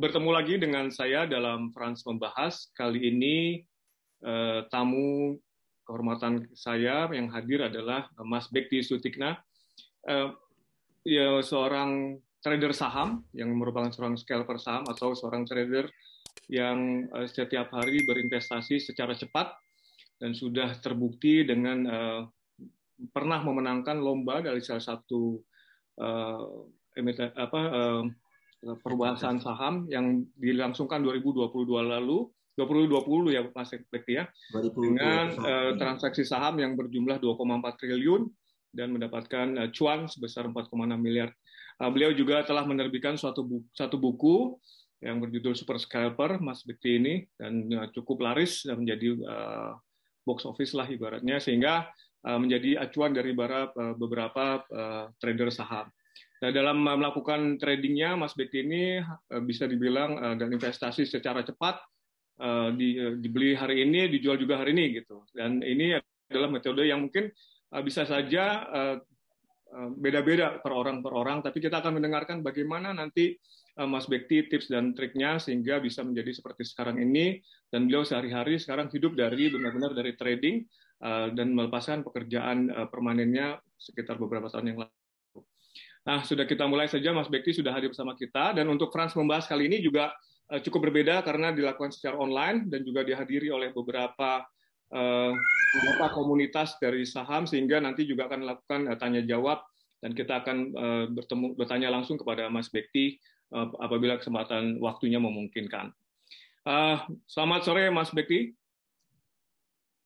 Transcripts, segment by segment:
bertemu lagi dengan saya dalam Frans Membahas. Kali ini eh, tamu kehormatan saya yang hadir adalah Mas Bekti Sutikna. Eh, ya, seorang trader saham yang merupakan seorang scalper saham atau seorang trader yang eh, setiap hari berinvestasi secara cepat dan sudah terbukti dengan eh, pernah memenangkan lomba dari salah satu emiten, apa uh, perbahasan saham yang dilangsungkan 2022 lalu 2020 ya Mas Bekti ya 2020. dengan uh, transaksi saham yang berjumlah 2,4 triliun dan mendapatkan uh, cuan sebesar 4,6 miliar. Uh, beliau juga telah menerbitkan suatu buku, satu buku yang berjudul Super Scalper Mas Bekti ini dan uh, cukup laris dan menjadi uh, box office lah ibaratnya sehingga uh, menjadi acuan dari beberapa, beberapa uh, trader saham. Nah, dalam melakukan tradingnya, Mas Bekti ini eh, bisa dibilang eh, dan investasi secara cepat eh, di, dibeli hari ini, dijual juga hari ini gitu. Dan ini adalah metode yang mungkin bisa saja beda-beda per orang per orang, tapi kita akan mendengarkan bagaimana nanti Mas Bekti tips dan triknya sehingga bisa menjadi seperti sekarang ini dan beliau sehari-hari sekarang hidup dari benar-benar dari trading dan melepaskan pekerjaan permanennya sekitar beberapa tahun yang lalu. Nah, sudah kita mulai saja, Mas Bekti sudah hadir bersama kita. Dan untuk Frans membahas kali ini juga uh, cukup berbeda karena dilakukan secara online dan juga dihadiri oleh beberapa uh, beberapa komunitas dari saham sehingga nanti juga akan melakukan uh, tanya jawab dan kita akan uh, bertemu bertanya langsung kepada Mas Bekti uh, apabila kesempatan waktunya memungkinkan. Uh, selamat sore, Mas Bekti.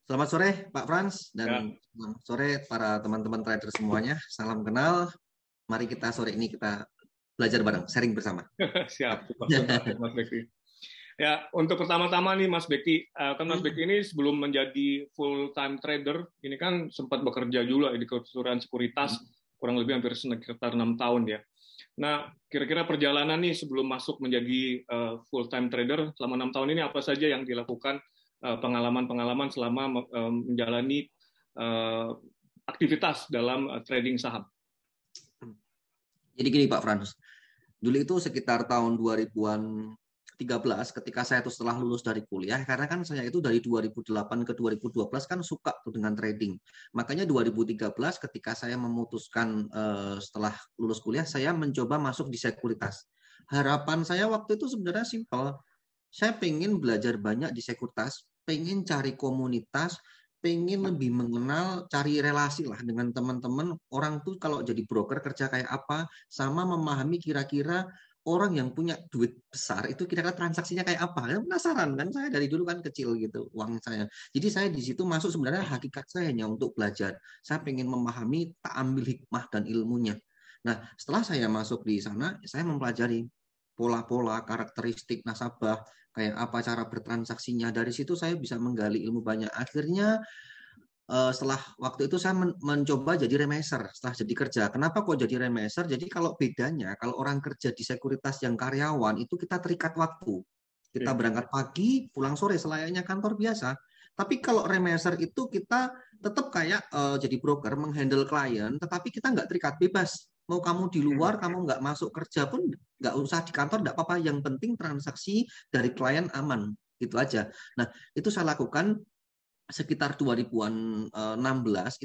Selamat sore, Pak Frans, dan ya. selamat sore para teman-teman trader semuanya. Salam kenal, mari kita sore ini kita belajar bareng, sharing bersama. Siap, Mas Bekti. Ya, untuk pertama-tama nih Mas Bekti, eh, kan Mas Bekti ini sebelum menjadi full time trader, ini kan sempat bekerja juga di keseluruhan sekuritas kurang lebih hampir sekitar enam tahun ya. Nah, kira-kira perjalanan nih sebelum masuk menjadi uh, eh, full time trader selama enam tahun ini apa saja yang dilakukan eh, pengalaman-pengalaman selama uh, menjalani aktivitas dalam trading saham? Jadi gini Pak Frans, dulu itu sekitar tahun 2000-an 13 ketika saya itu setelah lulus dari kuliah karena kan saya itu dari 2008 ke 2012 kan suka tuh dengan trading. Makanya 2013 ketika saya memutuskan uh, setelah lulus kuliah saya mencoba masuk di sekuritas. Harapan saya waktu itu sebenarnya simpel. Saya pengen belajar banyak di sekuritas, pengen cari komunitas, pengen lebih mengenal, cari relasi lah dengan teman-teman. Orang tuh kalau jadi broker kerja kayak apa, sama memahami kira-kira orang yang punya duit besar itu kira-kira transaksinya kayak apa. Ya, penasaran kan saya dari dulu kan kecil gitu uang saya. Jadi saya di situ masuk sebenarnya hakikat saya hanya untuk belajar. Saya pengen memahami, tak ambil hikmah dan ilmunya. Nah, setelah saya masuk di sana, saya mempelajari pola-pola, karakteristik nasabah, kayak apa cara bertransaksinya. Dari situ saya bisa menggali ilmu banyak. Akhirnya uh, setelah waktu itu saya men mencoba jadi remeser setelah jadi kerja. Kenapa kok jadi remeser? Jadi kalau bedanya, kalau orang kerja di sekuritas yang karyawan itu kita terikat waktu. Kita berangkat pagi, pulang sore selayaknya kantor biasa. Tapi kalau remeser itu kita tetap kayak uh, jadi broker menghandle klien, tetapi kita nggak terikat bebas mau kamu di luar kamu nggak masuk kerja pun nggak usah di kantor nggak apa-apa. Yang penting transaksi dari klien aman. Itu aja. Nah itu saya lakukan sekitar 2016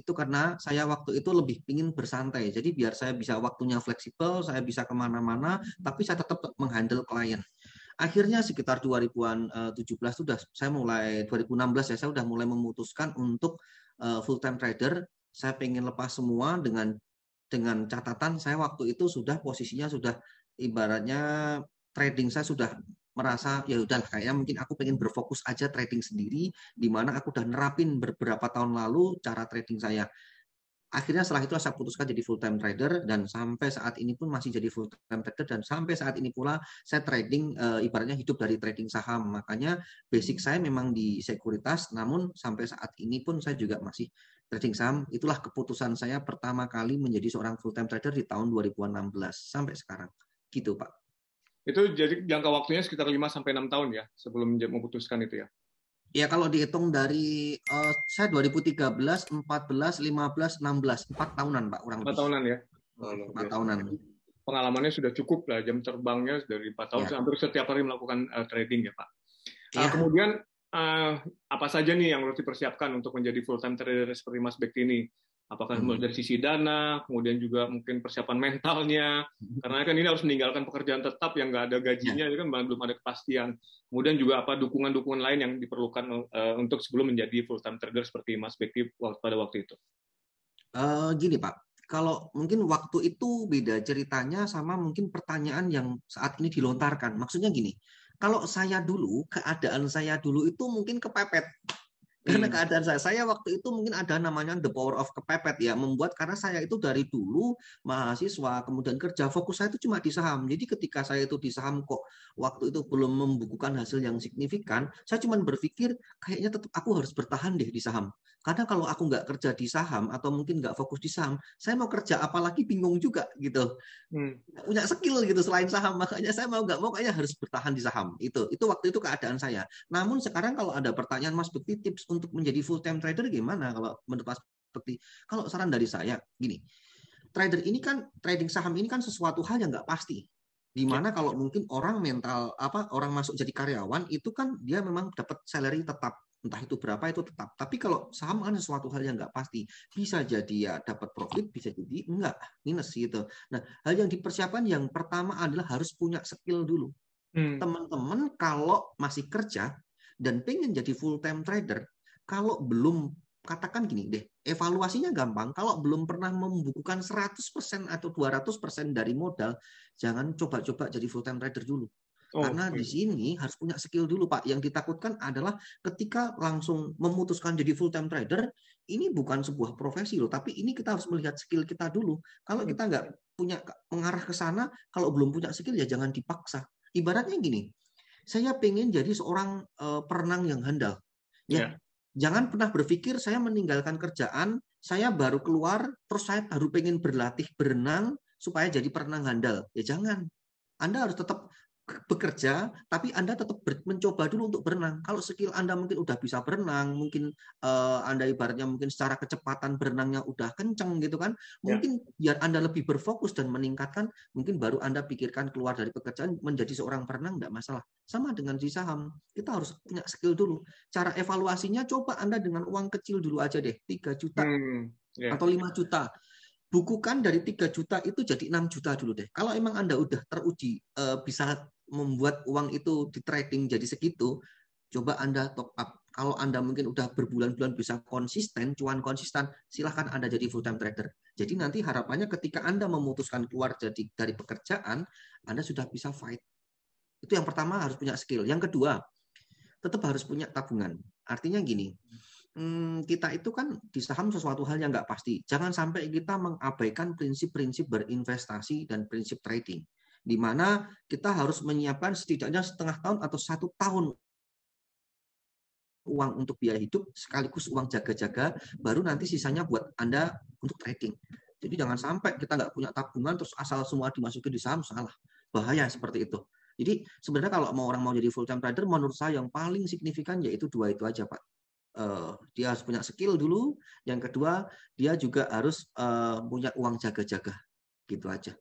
itu karena saya waktu itu lebih ingin bersantai. Jadi biar saya bisa waktunya fleksibel saya bisa ke mana-mana tapi saya tetap menghandle klien. Akhirnya sekitar 2017 sudah saya mulai 2016 ya saya sudah mulai memutuskan untuk eh, full time trader. Saya pengen lepas semua dengan dengan catatan saya waktu itu sudah posisinya sudah ibaratnya trading saya sudah merasa ya udah kayaknya mungkin aku pengen berfokus aja trading sendiri di mana aku udah nerapin beberapa tahun lalu cara trading saya. Akhirnya setelah itu saya putuskan jadi full time trader dan sampai saat ini pun masih jadi full time trader dan sampai saat ini pula saya trading e, ibaratnya hidup dari trading saham. Makanya basic saya memang di sekuritas namun sampai saat ini pun saya juga masih trading saham itulah keputusan saya pertama kali menjadi seorang full time trader di tahun 2016 sampai sekarang gitu Pak itu jadi jangka waktunya sekitar 5 sampai 6 tahun ya sebelum memutuskan itu ya Ya kalau dihitung dari uh, saya 2013, 14, 15, 16, 4 tahunan Pak kurang lebih. 4 tahunan ya. Oh, 4 tahunan. pengalamannya sudah cukup lah jam terbangnya dari empat tahun, ya. hampir setiap hari melakukan uh, trading ya Pak. Ya. Uh, kemudian uh, apa saja nih yang harus dipersiapkan untuk menjadi full time trader seperti Mas Bekti ini? Apakah hmm. dari sisi dana, kemudian juga mungkin persiapan mentalnya, karena kan ini harus meninggalkan pekerjaan tetap yang nggak ada gajinya, ya. kan belum ada kepastian. Kemudian juga apa dukungan-dukungan lain yang diperlukan uh, untuk sebelum menjadi full time trader seperti Mas Bekti pada waktu itu. Uh, gini Pak, kalau mungkin waktu itu beda ceritanya sama mungkin pertanyaan yang saat ini dilontarkan. Maksudnya gini, kalau saya dulu, keadaan saya dulu itu mungkin kepepet. Karena hmm. keadaan saya, saya waktu itu mungkin ada namanya the power of kepepet ya, membuat karena saya itu dari dulu mahasiswa, kemudian kerja, fokus saya itu cuma di saham. Jadi ketika saya itu di saham kok waktu itu belum membukukan hasil yang signifikan, saya cuma berpikir kayaknya tetap aku harus bertahan deh di saham. Karena kalau aku nggak kerja di saham atau mungkin nggak fokus di saham, saya mau kerja apalagi bingung juga gitu. Hmm. Punya skill gitu selain saham, makanya saya mau nggak mau kayaknya harus bertahan di saham. Itu itu waktu itu keadaan saya. Namun sekarang kalau ada pertanyaan Mas Bekti tips untuk menjadi full time trader gimana kalau menurut Mas Bekti? Kalau saran dari saya gini, trader ini kan trading saham ini kan sesuatu hal yang nggak pasti di mana kalau mungkin orang mental apa orang masuk jadi karyawan itu kan dia memang dapat salary tetap entah itu berapa itu tetap. Tapi kalau saham kan sesuatu hal yang nggak pasti, bisa jadi ya dapat profit, bisa jadi enggak minus gitu. Nah, hal yang dipersiapkan yang pertama adalah harus punya skill dulu. Hmm. Teman-teman kalau masih kerja dan pengen jadi full time trader, kalau belum katakan gini deh, evaluasinya gampang. Kalau belum pernah membukukan 100% atau 200% dari modal, jangan coba-coba jadi full time trader dulu. Oh, Karena di sini harus punya skill dulu, Pak. Yang ditakutkan adalah ketika langsung memutuskan jadi full time trader, ini bukan sebuah profesi loh, tapi ini kita harus melihat skill kita dulu. Kalau kita nggak punya mengarah ke sana, kalau belum punya skill ya jangan dipaksa. Ibaratnya gini, saya pengen jadi seorang uh, perenang yang handal. Ya, yeah. Jangan pernah berpikir saya meninggalkan kerjaan, saya baru keluar, terus saya baru pengen berlatih berenang supaya jadi perenang handal. Ya jangan. Anda harus tetap bekerja, tapi Anda tetap mencoba dulu untuk berenang. Kalau skill Anda mungkin udah bisa berenang, mungkin uh, Anda ibaratnya mungkin secara kecepatan berenangnya udah kenceng gitu kan, ya. mungkin ya. biar Anda lebih berfokus dan meningkatkan, mungkin baru Anda pikirkan keluar dari pekerjaan menjadi seorang perenang nggak masalah. Sama dengan di saham, kita harus punya skill dulu. Cara evaluasinya coba Anda dengan uang kecil dulu aja deh, 3 juta hmm, yeah. atau 5 juta bukukan dari 3 juta itu jadi 6 juta dulu deh. Kalau emang Anda udah teruji uh, bisa membuat uang itu di trading jadi segitu, coba Anda top up. Kalau Anda mungkin udah berbulan-bulan bisa konsisten, cuan konsisten, silahkan Anda jadi full time trader. Jadi nanti harapannya ketika Anda memutuskan keluar jadi dari pekerjaan, Anda sudah bisa fight. Itu yang pertama harus punya skill. Yang kedua, tetap harus punya tabungan. Artinya gini, hmm, kita itu kan di saham sesuatu hal yang nggak pasti. Jangan sampai kita mengabaikan prinsip-prinsip berinvestasi dan prinsip trading di mana kita harus menyiapkan setidaknya setengah tahun atau satu tahun uang untuk biaya hidup sekaligus uang jaga-jaga baru nanti sisanya buat anda untuk trading. Jadi jangan sampai kita nggak punya tabungan terus asal semua dimasukin di saham salah. Bahaya seperti itu. Jadi sebenarnya kalau mau orang mau jadi full time trader menurut saya yang paling signifikan yaitu dua itu aja pak. Uh, dia harus punya skill dulu. Yang kedua dia juga harus uh, punya uang jaga-jaga. Gitu aja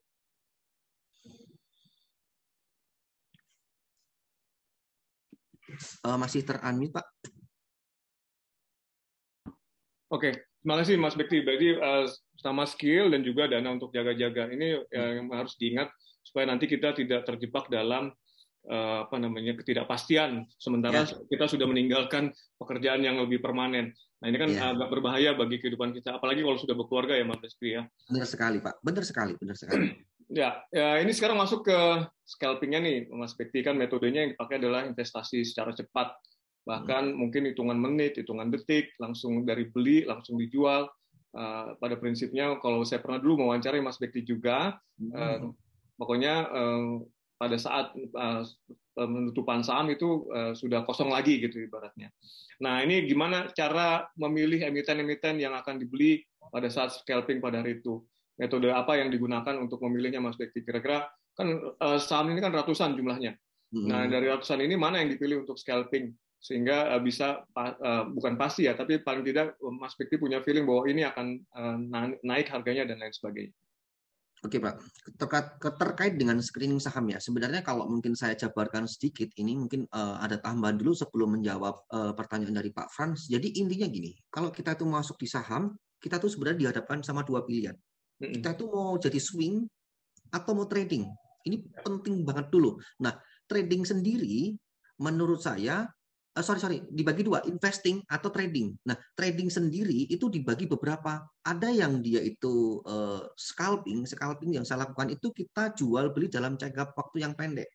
uh, masih terunmute Pak. Oke, terima kasih Mas Bekti. Berarti uh, sama skill dan juga dana untuk jaga-jaga ini yang harus diingat supaya nanti kita tidak terjebak dalam uh, apa namanya ketidakpastian sementara ya. kita sudah meninggalkan pekerjaan yang lebih permanen. Nah ini kan ya. agak berbahaya bagi kehidupan kita, apalagi kalau sudah berkeluarga ya Mas Bekti ya. Benar sekali Pak, benar sekali, benar sekali. Ya, ya ini sekarang masuk ke scalpingnya nih, Mas Bekti kan metodenya yang dipakai adalah investasi secara cepat, bahkan hmm. mungkin hitungan menit, hitungan detik, langsung dari beli langsung dijual. Uh, pada prinsipnya kalau saya pernah dulu mewawancarai Mas Bekti juga, hmm. uh, pokoknya uh, pada saat uh, penutupan saham itu uh, sudah kosong lagi gitu ibaratnya. Nah ini gimana cara memilih emiten-emiten yang akan dibeli pada saat scalping pada hari itu? Metode apa yang digunakan untuk memilihnya Mas Bekti? Kira-kira kan uh, saham ini kan ratusan jumlahnya. Hmm. Nah dari ratusan ini mana yang dipilih untuk scalping sehingga uh, bisa uh, bukan pasti ya, tapi paling tidak Mas Bekti punya feeling bahwa ini akan naik harganya dan lain sebagainya. Oke Pak, terkait, terkait dengan screening saham ya, sebenarnya kalau mungkin saya jabarkan sedikit, ini mungkin uh, ada tambahan dulu sebelum menjawab uh, pertanyaan dari Pak Frans. Jadi intinya gini, kalau kita itu masuk di saham, kita tuh sebenarnya dihadapkan sama dua pilihan. Kita itu mau jadi swing atau mau trading. Ini penting banget dulu. Nah, trading sendiri menurut saya uh, sorry sorry dibagi dua investing atau trading. Nah trading sendiri itu dibagi beberapa. Ada yang dia itu uh, scalping, scalping yang saya lakukan itu kita jual beli dalam jangka waktu yang pendek.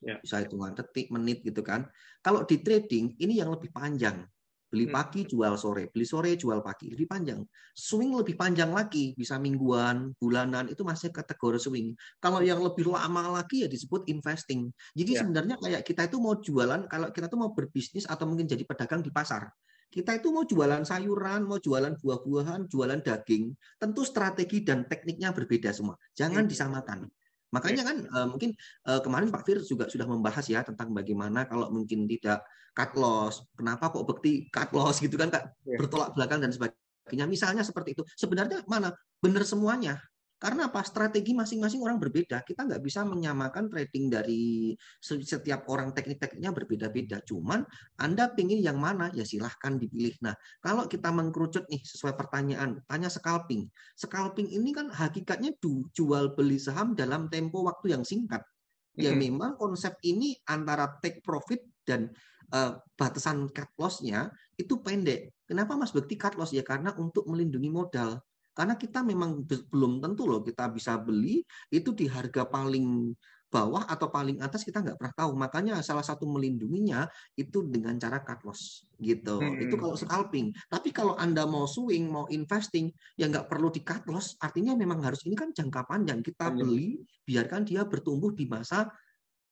Ya. Bisa hitungan detik, menit gitu kan. Kalau di trading ini yang lebih panjang. Beli hmm. pagi, jual sore. Beli sore, jual pagi. Lebih panjang. Swing lebih panjang lagi. Bisa mingguan, bulanan. Itu masih kategori swing. Kalau yang lebih lama lagi ya disebut investing. Jadi ya. sebenarnya kayak kita itu mau jualan, kalau kita tuh mau berbisnis atau mungkin jadi pedagang di pasar. Kita itu mau jualan sayuran, mau jualan buah-buahan, jualan daging. Tentu strategi dan tekniknya berbeda semua. Jangan hmm. disamakan. Makanya kan uh, mungkin uh, kemarin Pak Fir juga sudah membahas ya tentang bagaimana kalau mungkin tidak cut loss, kenapa kok bukti cut loss gitu kan Kak yeah. bertolak belakang dan sebagainya. Misalnya seperti itu. Sebenarnya mana benar semuanya. Karena apa? Strategi masing-masing orang berbeda. Kita nggak bisa menyamakan trading dari setiap orang teknik-tekniknya berbeda-beda. Cuman Anda pingin yang mana? Ya silahkan dipilih. Nah, kalau kita mengkerucut nih sesuai pertanyaan, tanya scalping. Scalping ini kan hakikatnya jual beli saham dalam tempo waktu yang singkat. Ya memang konsep ini antara take profit dan uh, batasan cut loss-nya itu pendek. Kenapa Mas Bekti cut loss? Ya karena untuk melindungi modal. Karena kita memang belum tentu loh kita bisa beli itu di harga paling bawah atau paling atas kita nggak pernah tahu. Makanya salah satu melindunginya itu dengan cara cut loss gitu. Hmm. Itu kalau scalping. Tapi kalau Anda mau swing, mau investing, ya nggak perlu di cut loss. Artinya memang harus ini kan jangka panjang. Kita beli, biarkan dia bertumbuh di masa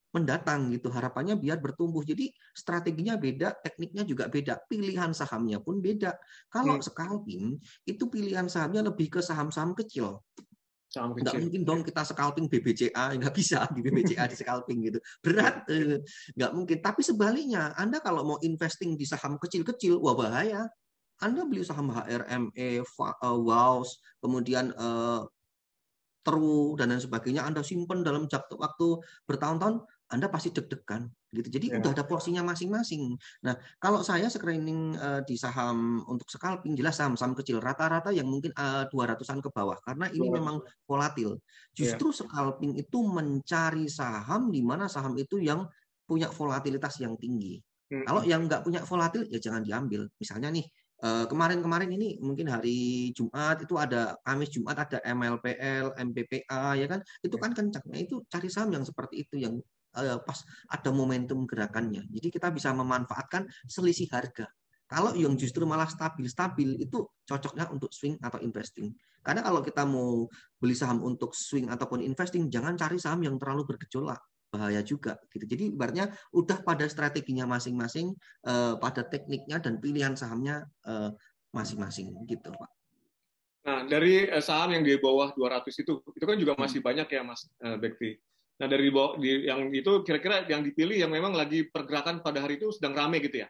mendatang gitu harapannya biar bertumbuh jadi strateginya beda tekniknya juga beda pilihan sahamnya pun beda kalau hmm. scalping itu pilihan sahamnya lebih ke saham-saham kecil saham kecil. Nggak mungkin dong kita scalping BBCA, nggak bisa di BBCA di scalping gitu. Berat, eh, nggak mungkin. Tapi sebaliknya, Anda kalau mau investing di saham kecil-kecil, wah bahaya. Anda beli saham HRME, eh, WOWS, kemudian uh, Teru, dan lain sebagainya, Anda simpan dalam waktu bertahun-tahun, anda pasti deg-degan gitu. Jadi ya. udah ada porsinya masing-masing. Nah, kalau saya screening uh, di saham untuk scalping jelas saham-saham kecil rata-rata yang mungkin uh, 200-an ke bawah karena ini 200. memang volatil. Justru ya. scalping itu mencari saham di mana saham itu yang punya volatilitas yang tinggi. Hmm. Kalau yang nggak punya volatil ya jangan diambil. Misalnya nih eh, kemarin-kemarin ini mungkin hari Jumat itu ada Kamis Jumat ada MLPL, MPPA ya kan itu ya. kan kencang. Nah, itu cari saham yang seperti itu yang pas ada momentum gerakannya. Jadi kita bisa memanfaatkan selisih harga. Kalau yang justru malah stabil-stabil itu cocoknya untuk swing atau investing. Karena kalau kita mau beli saham untuk swing ataupun investing, jangan cari saham yang terlalu bergejolak bahaya juga gitu. Jadi ibaratnya udah pada strateginya masing-masing, uh, pada tekniknya dan pilihan sahamnya uh, masing-masing gitu, Pak. Nah, dari saham yang di bawah 200 itu, itu kan juga masih hmm. banyak ya, Mas Bekti. Nah dari di, yang itu kira-kira yang dipilih yang memang lagi pergerakan pada hari itu sedang rame gitu ya?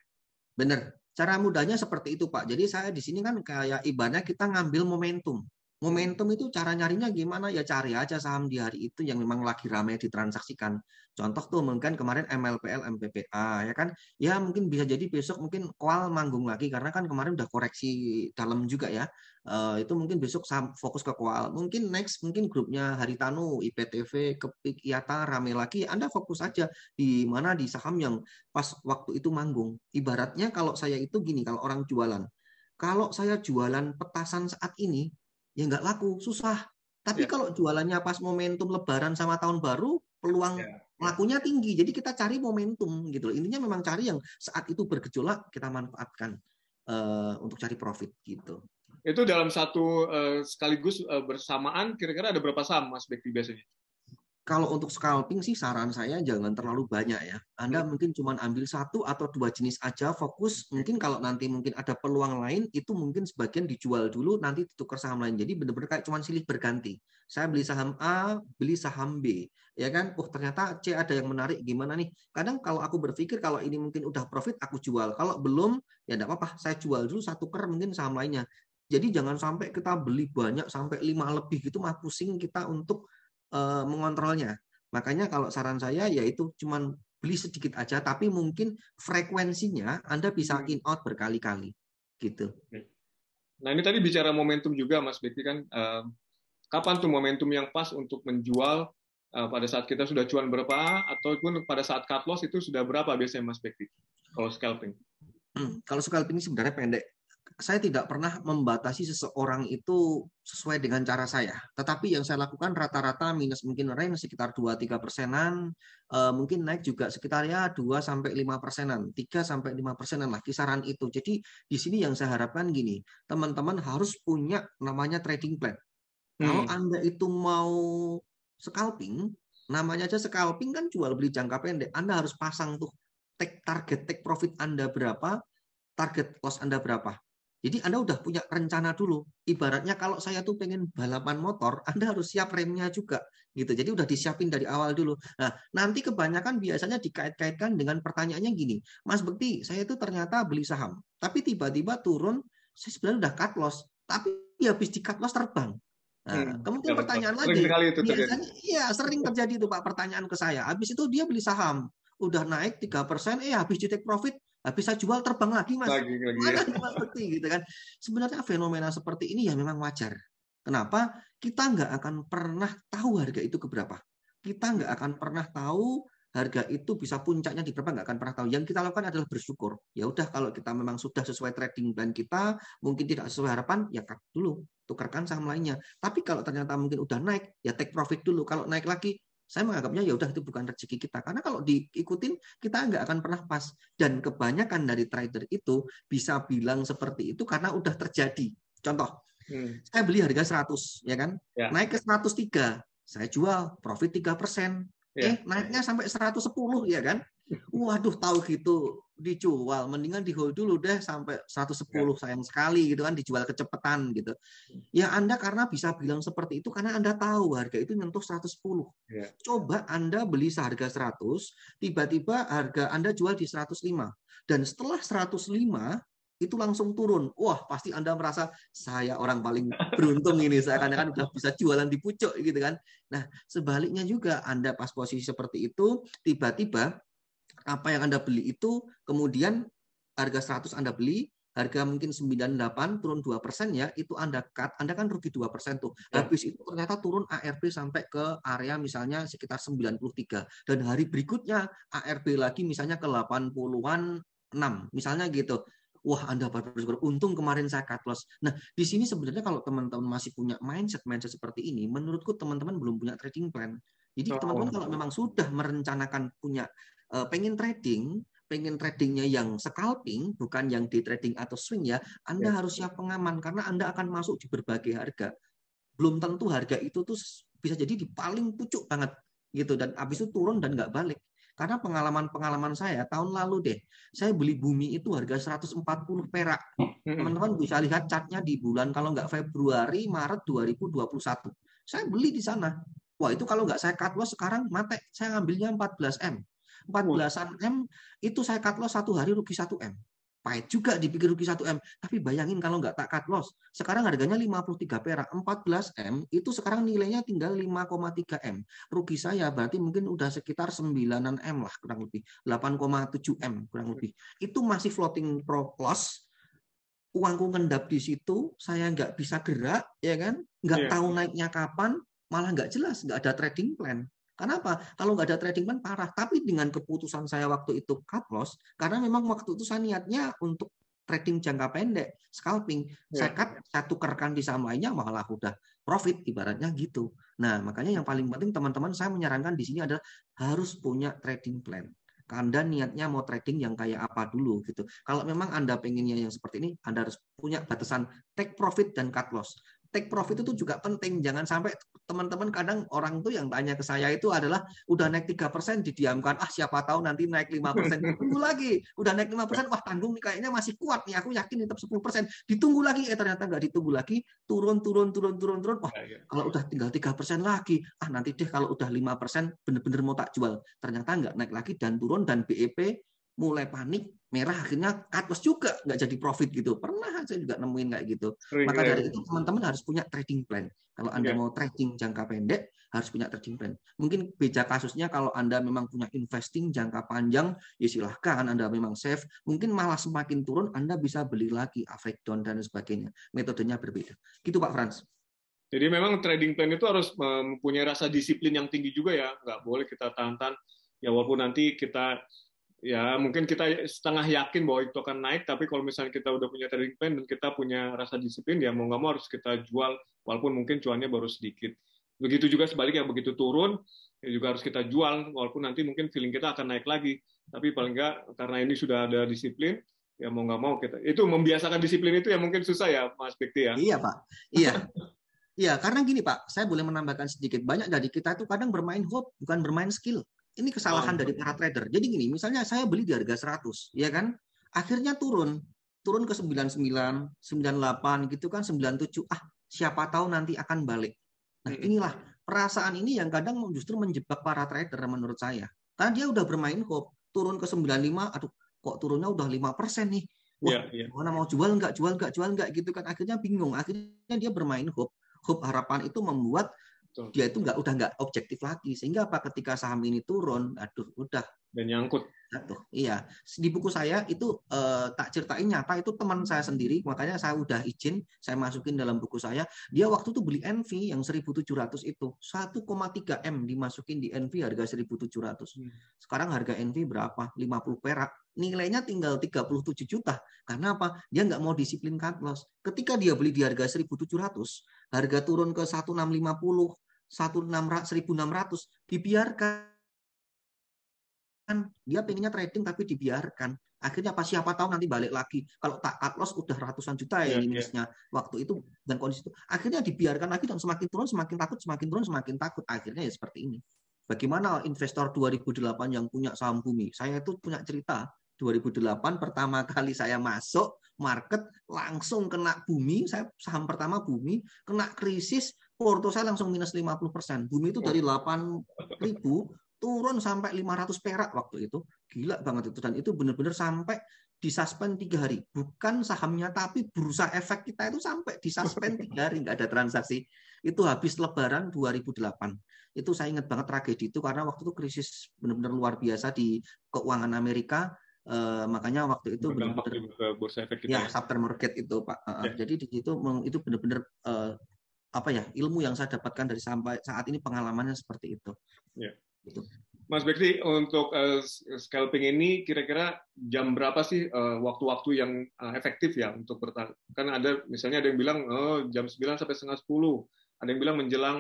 Benar. Cara mudahnya seperti itu Pak. Jadi saya di sini kan kayak ibaratnya kita ngambil momentum. Momentum itu cara nyarinya gimana? Ya cari aja saham di hari itu yang memang lagi ramai ditransaksikan. Contoh tuh mungkin kemarin MLPL, MPPA ya kan? Ya mungkin bisa jadi besok mungkin kual manggung lagi karena kan kemarin udah koreksi dalam juga ya. Uh, itu mungkin besok saham fokus ke kual. Mungkin next mungkin grupnya Haritanu, IPTV, Kepik, IATA rame lagi. Anda fokus aja di mana di saham yang pas waktu itu manggung. Ibaratnya kalau saya itu gini, kalau orang jualan. Kalau saya jualan petasan saat ini, ya nggak laku, susah. Tapi ya. kalau jualannya pas momentum Lebaran sama Tahun Baru, peluang ya. lakunya tinggi. Jadi kita cari momentum gitu. Intinya memang cari yang saat itu bergejolak kita manfaatkan uh, untuk cari profit gitu. Itu dalam satu uh, sekaligus uh, bersamaan kira-kira ada berapa saham Mas Bekti biasanya? Kalau untuk scalping sih saran saya jangan terlalu banyak ya. Anda hmm. mungkin cuma ambil satu atau dua jenis aja fokus. Mungkin kalau nanti mungkin ada peluang lain itu mungkin sebagian dijual dulu nanti ditukar saham lain. Jadi benar-benar kayak cuma silih berganti. Saya beli saham A, beli saham B. Ya kan? Oh ternyata C ada yang menarik gimana nih? Kadang kalau aku berpikir kalau ini mungkin udah profit aku jual. Kalau belum ya enggak apa-apa, saya jual dulu satu ker mungkin saham lainnya Jadi jangan sampai kita beli banyak sampai lima lebih gitu mah pusing kita untuk uh, mengontrolnya. Makanya kalau saran saya yaitu cuman beli sedikit aja tapi mungkin frekuensinya Anda bisa hmm. in out berkali-kali gitu. Nah, ini tadi bicara momentum juga Mas Bekti kan uh, kapan tuh momentum yang pas untuk menjual uh, pada saat kita sudah cuan berapa ataupun pada saat cut loss itu sudah berapa biasanya Mas Bekti kalau scalping? Hmm, kalau scalping sebenarnya pendek saya tidak pernah membatasi seseorang itu sesuai dengan cara saya. Tetapi yang saya lakukan rata-rata minus mungkin range sekitar 2-3 persenan, uh, mungkin naik juga sekitar ya 2 sampai 5 persenan, 3 sampai 5 persenan lah kisaran itu. Jadi di sini yang saya harapkan gini, teman-teman harus punya namanya trading plan. Hmm. Kalau Anda itu mau scalping, namanya aja scalping kan jual beli jangka pendek. Anda harus pasang tuh take target take profit Anda berapa, target loss Anda berapa. Jadi Anda udah punya rencana dulu. Ibaratnya kalau saya tuh pengen balapan motor, Anda harus siap remnya juga gitu. Jadi udah disiapin dari awal dulu. Nah, nanti kebanyakan biasanya dikait-kaitkan dengan pertanyaannya gini, Mas Bekti, saya itu ternyata beli saham, tapi tiba-tiba turun, saya sebenarnya udah cut loss, tapi habis di cut loss terbang. Nah, hmm, kemudian pertanyaan lagi, itu biasanya iya sering terjadi itu Pak pertanyaan ke saya. Habis itu dia beli saham, udah naik tiga persen, eh habis di take profit habis saya jual terbang lagi mas lagi, lagi, ya. gitu kan sebenarnya fenomena seperti ini ya memang wajar kenapa kita nggak akan pernah tahu harga itu keberapa kita nggak akan pernah tahu harga itu bisa puncaknya di berapa nggak akan pernah tahu. Yang kita lakukan adalah bersyukur. Ya udah kalau kita memang sudah sesuai trading plan kita, mungkin tidak sesuai harapan, ya cut dulu, tukarkan saham lainnya. Tapi kalau ternyata mungkin udah naik, ya take profit dulu. Kalau naik lagi, saya menganggapnya ya udah itu bukan rezeki kita. Karena kalau diikutin kita nggak akan pernah pas. Dan kebanyakan dari trader itu bisa bilang seperti itu karena udah terjadi. Contoh hmm. saya beli harga 100 ya kan? Ya. naik ke 103 saya jual profit 3 persen. Ya. eh naiknya sampai 110 ya kan? Waduh tahu gitu dijual mendingan di hold dulu deh sampai 110 ya. sayang sekali gitu kan dijual kecepatan gitu ya Anda karena bisa bilang seperti itu karena Anda tahu harga itu nyentuh 110 ya. coba Anda beli seharga 100 tiba-tiba harga Anda jual di 105 dan setelah 105 itu langsung turun. Wah, pasti Anda merasa saya orang paling beruntung ini. Saya kan kan udah bisa jualan di pucuk gitu kan. Nah, sebaliknya juga Anda pas posisi seperti itu, tiba-tiba apa yang Anda beli itu kemudian harga 100 Anda beli, harga mungkin 98 turun 2 persen ya, itu Anda cut, Anda kan rugi 2 persen tuh. Ya. Habis itu ternyata turun ARB sampai ke area misalnya sekitar 93. Dan hari berikutnya ARB lagi misalnya ke 80-an 6, misalnya gitu. Wah, Anda bersyukur. Untung kemarin saya cut loss. Nah, di sini sebenarnya kalau teman-teman masih punya mindset mindset seperti ini, menurutku teman-teman belum punya trading plan. Jadi teman-teman oh. kalau memang sudah merencanakan punya pengen trading, pengen tradingnya yang scalping, bukan yang di trading atau swing ya, Anda ya. harus siap pengaman karena Anda akan masuk di berbagai harga. Belum tentu harga itu tuh bisa jadi di paling pucuk banget gitu dan habis itu turun dan nggak balik. Karena pengalaman-pengalaman saya tahun lalu deh, saya beli bumi itu harga 140 perak. Teman-teman bisa lihat catnya di bulan kalau nggak Februari, Maret 2021. Saya beli di sana. Wah itu kalau nggak saya cut loss sekarang mate. Saya ngambilnya 14 M. 14-an M itu saya cut loss satu hari rugi 1 M. Pahit juga dipikir rugi 1 M. Tapi bayangin kalau nggak tak cut loss. Sekarang harganya 53 perak. 14 M itu sekarang nilainya tinggal 5,3 M. Rugi saya berarti mungkin udah sekitar 9 M lah kurang lebih. 8,7 M kurang lebih. Itu masih floating pro loss uangku ngendap di situ, saya nggak bisa gerak, ya kan? Nggak yeah. tahu naiknya kapan, malah nggak jelas, nggak ada trading plan. Kenapa? Kalau nggak ada trading plan parah. Tapi dengan keputusan saya waktu itu cut loss, karena memang waktu itu saya niatnya untuk trading jangka pendek, scalping. Ya. Saya cut, saya tukarkan di saham lainnya, malah udah profit ibaratnya gitu. Nah, makanya yang paling penting teman-teman saya menyarankan di sini adalah harus punya trading plan. Anda niatnya mau trading yang kayak apa dulu gitu. Kalau memang Anda pengennya yang seperti ini, Anda harus punya batasan take profit dan cut loss take profit itu juga penting. Jangan sampai teman-teman kadang orang tuh yang tanya ke saya itu adalah udah naik tiga persen didiamkan. Ah siapa tahu nanti naik lima persen Tunggu lagi. Udah naik lima persen wah tanggung nih kayaknya masih kuat nih. Aku yakin tetap sepuluh persen Ditunggu lagi eh ternyata nggak ditunggu lagi. Turun turun turun turun turun. Wah, ya. kalau udah tinggal tiga persen lagi, ah nanti deh kalau udah lima persen bener-bener mau tak jual. Ternyata nggak naik lagi dan turun dan BEP mulai panik, merah akhirnya cut loss juga nggak jadi profit gitu. Pernah saya juga nemuin kayak gitu. Maka dari itu teman-teman harus punya trading plan. Kalau Anda yeah. mau trading jangka pendek harus punya trading plan. Mungkin beda kasusnya kalau Anda memang punya investing jangka panjang, ya silahkan Anda memang save. Mungkin malah semakin turun Anda bisa beli lagi average down dan sebagainya. Metodenya berbeda. Gitu Pak Franz. Jadi memang trading plan itu harus mempunyai rasa disiplin yang tinggi juga ya. Nggak boleh kita tahan-tahan. Ya walaupun nanti kita ya mungkin kita setengah yakin bahwa itu akan naik, tapi kalau misalnya kita udah punya trading plan dan kita punya rasa disiplin, ya mau nggak mau harus kita jual, walaupun mungkin cuannya baru sedikit. Begitu juga sebaliknya, begitu turun, ya juga harus kita jual, walaupun nanti mungkin feeling kita akan naik lagi. Tapi paling nggak, karena ini sudah ada disiplin, ya mau nggak mau kita. Itu membiasakan disiplin itu ya mungkin susah ya, Mas Bekti ya. Iya, Pak. Iya. Iya, karena gini Pak, saya boleh menambahkan sedikit. Banyak dari kita itu kadang bermain hope, bukan bermain skill. Ini kesalahan oh. dari para trader. Jadi gini, misalnya saya beli di harga 100, ya kan? Akhirnya turun. Turun ke 99, 98 gitu kan, 97. Ah, siapa tahu nanti akan balik. Nah, inilah perasaan ini yang kadang justru menjebak para trader menurut saya. Karena dia udah bermain hope, turun ke 95, aduh kok turunnya udah 5% nih. Wah, yeah, yeah. mana mau jual nggak, jual nggak, jual nggak gitu kan. Akhirnya bingung. Akhirnya dia bermain hope hope harapan itu membuat Betul. dia itu nggak udah nggak objektif lagi. Sehingga apa? Ketika saham ini turun aduh udah. Dan nyangkut. Tuh, iya. Di buku saya itu eh, tak ceritain nyata itu teman saya sendiri. Makanya saya udah izin saya masukin dalam buku saya. Dia waktu itu beli NV yang 1700 itu. 1,3 m dimasukin di NV harga 1700 hmm. sekarang harga NV berapa? 50 perak. Nilainya tinggal 37 juta. Karena apa? Dia nggak mau disiplin cut loss. Ketika dia beli di harga 1700 harga turun ke 1650 1600 1600 dibiarkan. Dia pengennya trading tapi dibiarkan. Akhirnya pas siapa tahu nanti balik lagi. Kalau tak cut loss udah ratusan juta ya iya. minusnya yeah. waktu itu dan kondisi itu. Akhirnya dibiarkan lagi dan semakin turun semakin takut semakin turun semakin takut. Akhirnya ya seperti ini. Bagaimana investor 2008 yang punya saham bumi? Saya itu punya cerita. 2008 pertama kali saya masuk market langsung kena bumi. Saya saham pertama bumi kena krisis porto saya langsung minus 50%. Bumi itu dari 8 ribu turun sampai 500 perak waktu itu. Gila banget itu. Dan itu benar-benar sampai disuspend tiga hari. Bukan sahamnya, tapi bursa efek kita itu sampai disuspend tiga hari. Nggak ada transaksi. Itu habis lebaran 2008. Itu saya ingat banget tragedi itu karena waktu itu krisis benar-benar luar biasa di keuangan Amerika. Uh, makanya waktu itu benar-benar bursa efek kita. Ya, ya. market itu, Pak. Uh, ya. Jadi di situ itu benar-benar uh, apa ya ilmu yang saya dapatkan dari sampai saat ini pengalamannya seperti itu. Ya. Gitu. Mas Bekti, untuk uh, scalping ini kira-kira jam berapa sih uh, waktu-waktu yang uh, efektif ya untuk bertahan? Kan ada misalnya ada yang bilang oh, jam 9 sampai setengah 10, ada yang bilang menjelang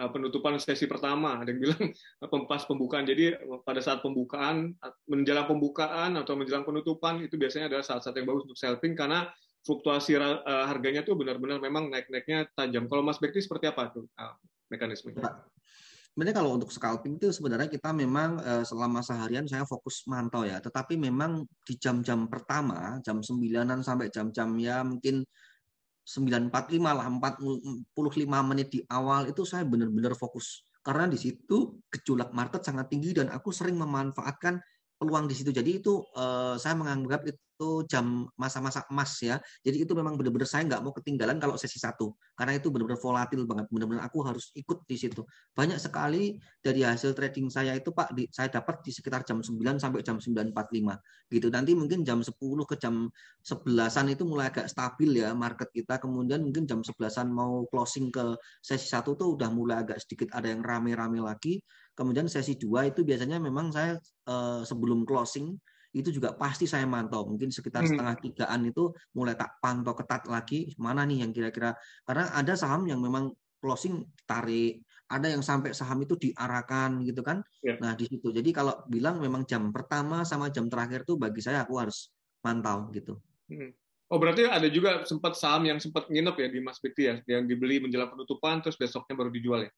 uh, penutupan sesi pertama, ada yang bilang pas pembukaan. Jadi pada saat pembukaan, menjelang pembukaan atau menjelang penutupan itu biasanya adalah saat-saat yang bagus untuk scalping karena fluktuasi harganya tuh benar-benar memang naik-naiknya tajam. Kalau Mas Bekti seperti apa tuh mekanismenya? sebenarnya kalau untuk scalping itu sebenarnya kita memang uh, selama seharian saya fokus mantau ya. Tetapi memang di jam-jam pertama, jam 9-an sampai jam-jam ya mungkin 9.45 lah, 45 menit di awal itu saya benar-benar fokus. Karena di situ gejolak market sangat tinggi dan aku sering memanfaatkan peluang di situ. Jadi itu uh, saya menganggap itu jam masa-masa emas ya. Jadi itu memang benar-benar saya nggak mau ketinggalan kalau sesi satu. Karena itu benar-benar volatil banget. Benar-benar aku harus ikut di situ. Banyak sekali dari hasil trading saya itu Pak, di, saya dapat di sekitar jam 9 sampai jam 9.45. Gitu. Nanti mungkin jam 10 ke jam 11-an itu mulai agak stabil ya market kita. Kemudian mungkin jam 11-an mau closing ke sesi satu tuh udah mulai agak sedikit ada yang rame-rame lagi. Kemudian sesi dua itu biasanya memang saya eh, sebelum closing itu juga pasti saya mantau. Mungkin sekitar hmm. setengah tigaan itu mulai tak pantau ketat lagi mana nih yang kira-kira karena ada saham yang memang closing tarik, ada yang sampai saham itu diarahkan gitu kan. Ya. Nah di situ. Jadi kalau bilang memang jam pertama sama jam terakhir tuh bagi saya aku harus mantau gitu. Hmm. Oh berarti ada juga sempat saham yang sempat nginep ya di Mas Bekti ya, yang dibeli menjelang penutupan terus besoknya baru dijual ya?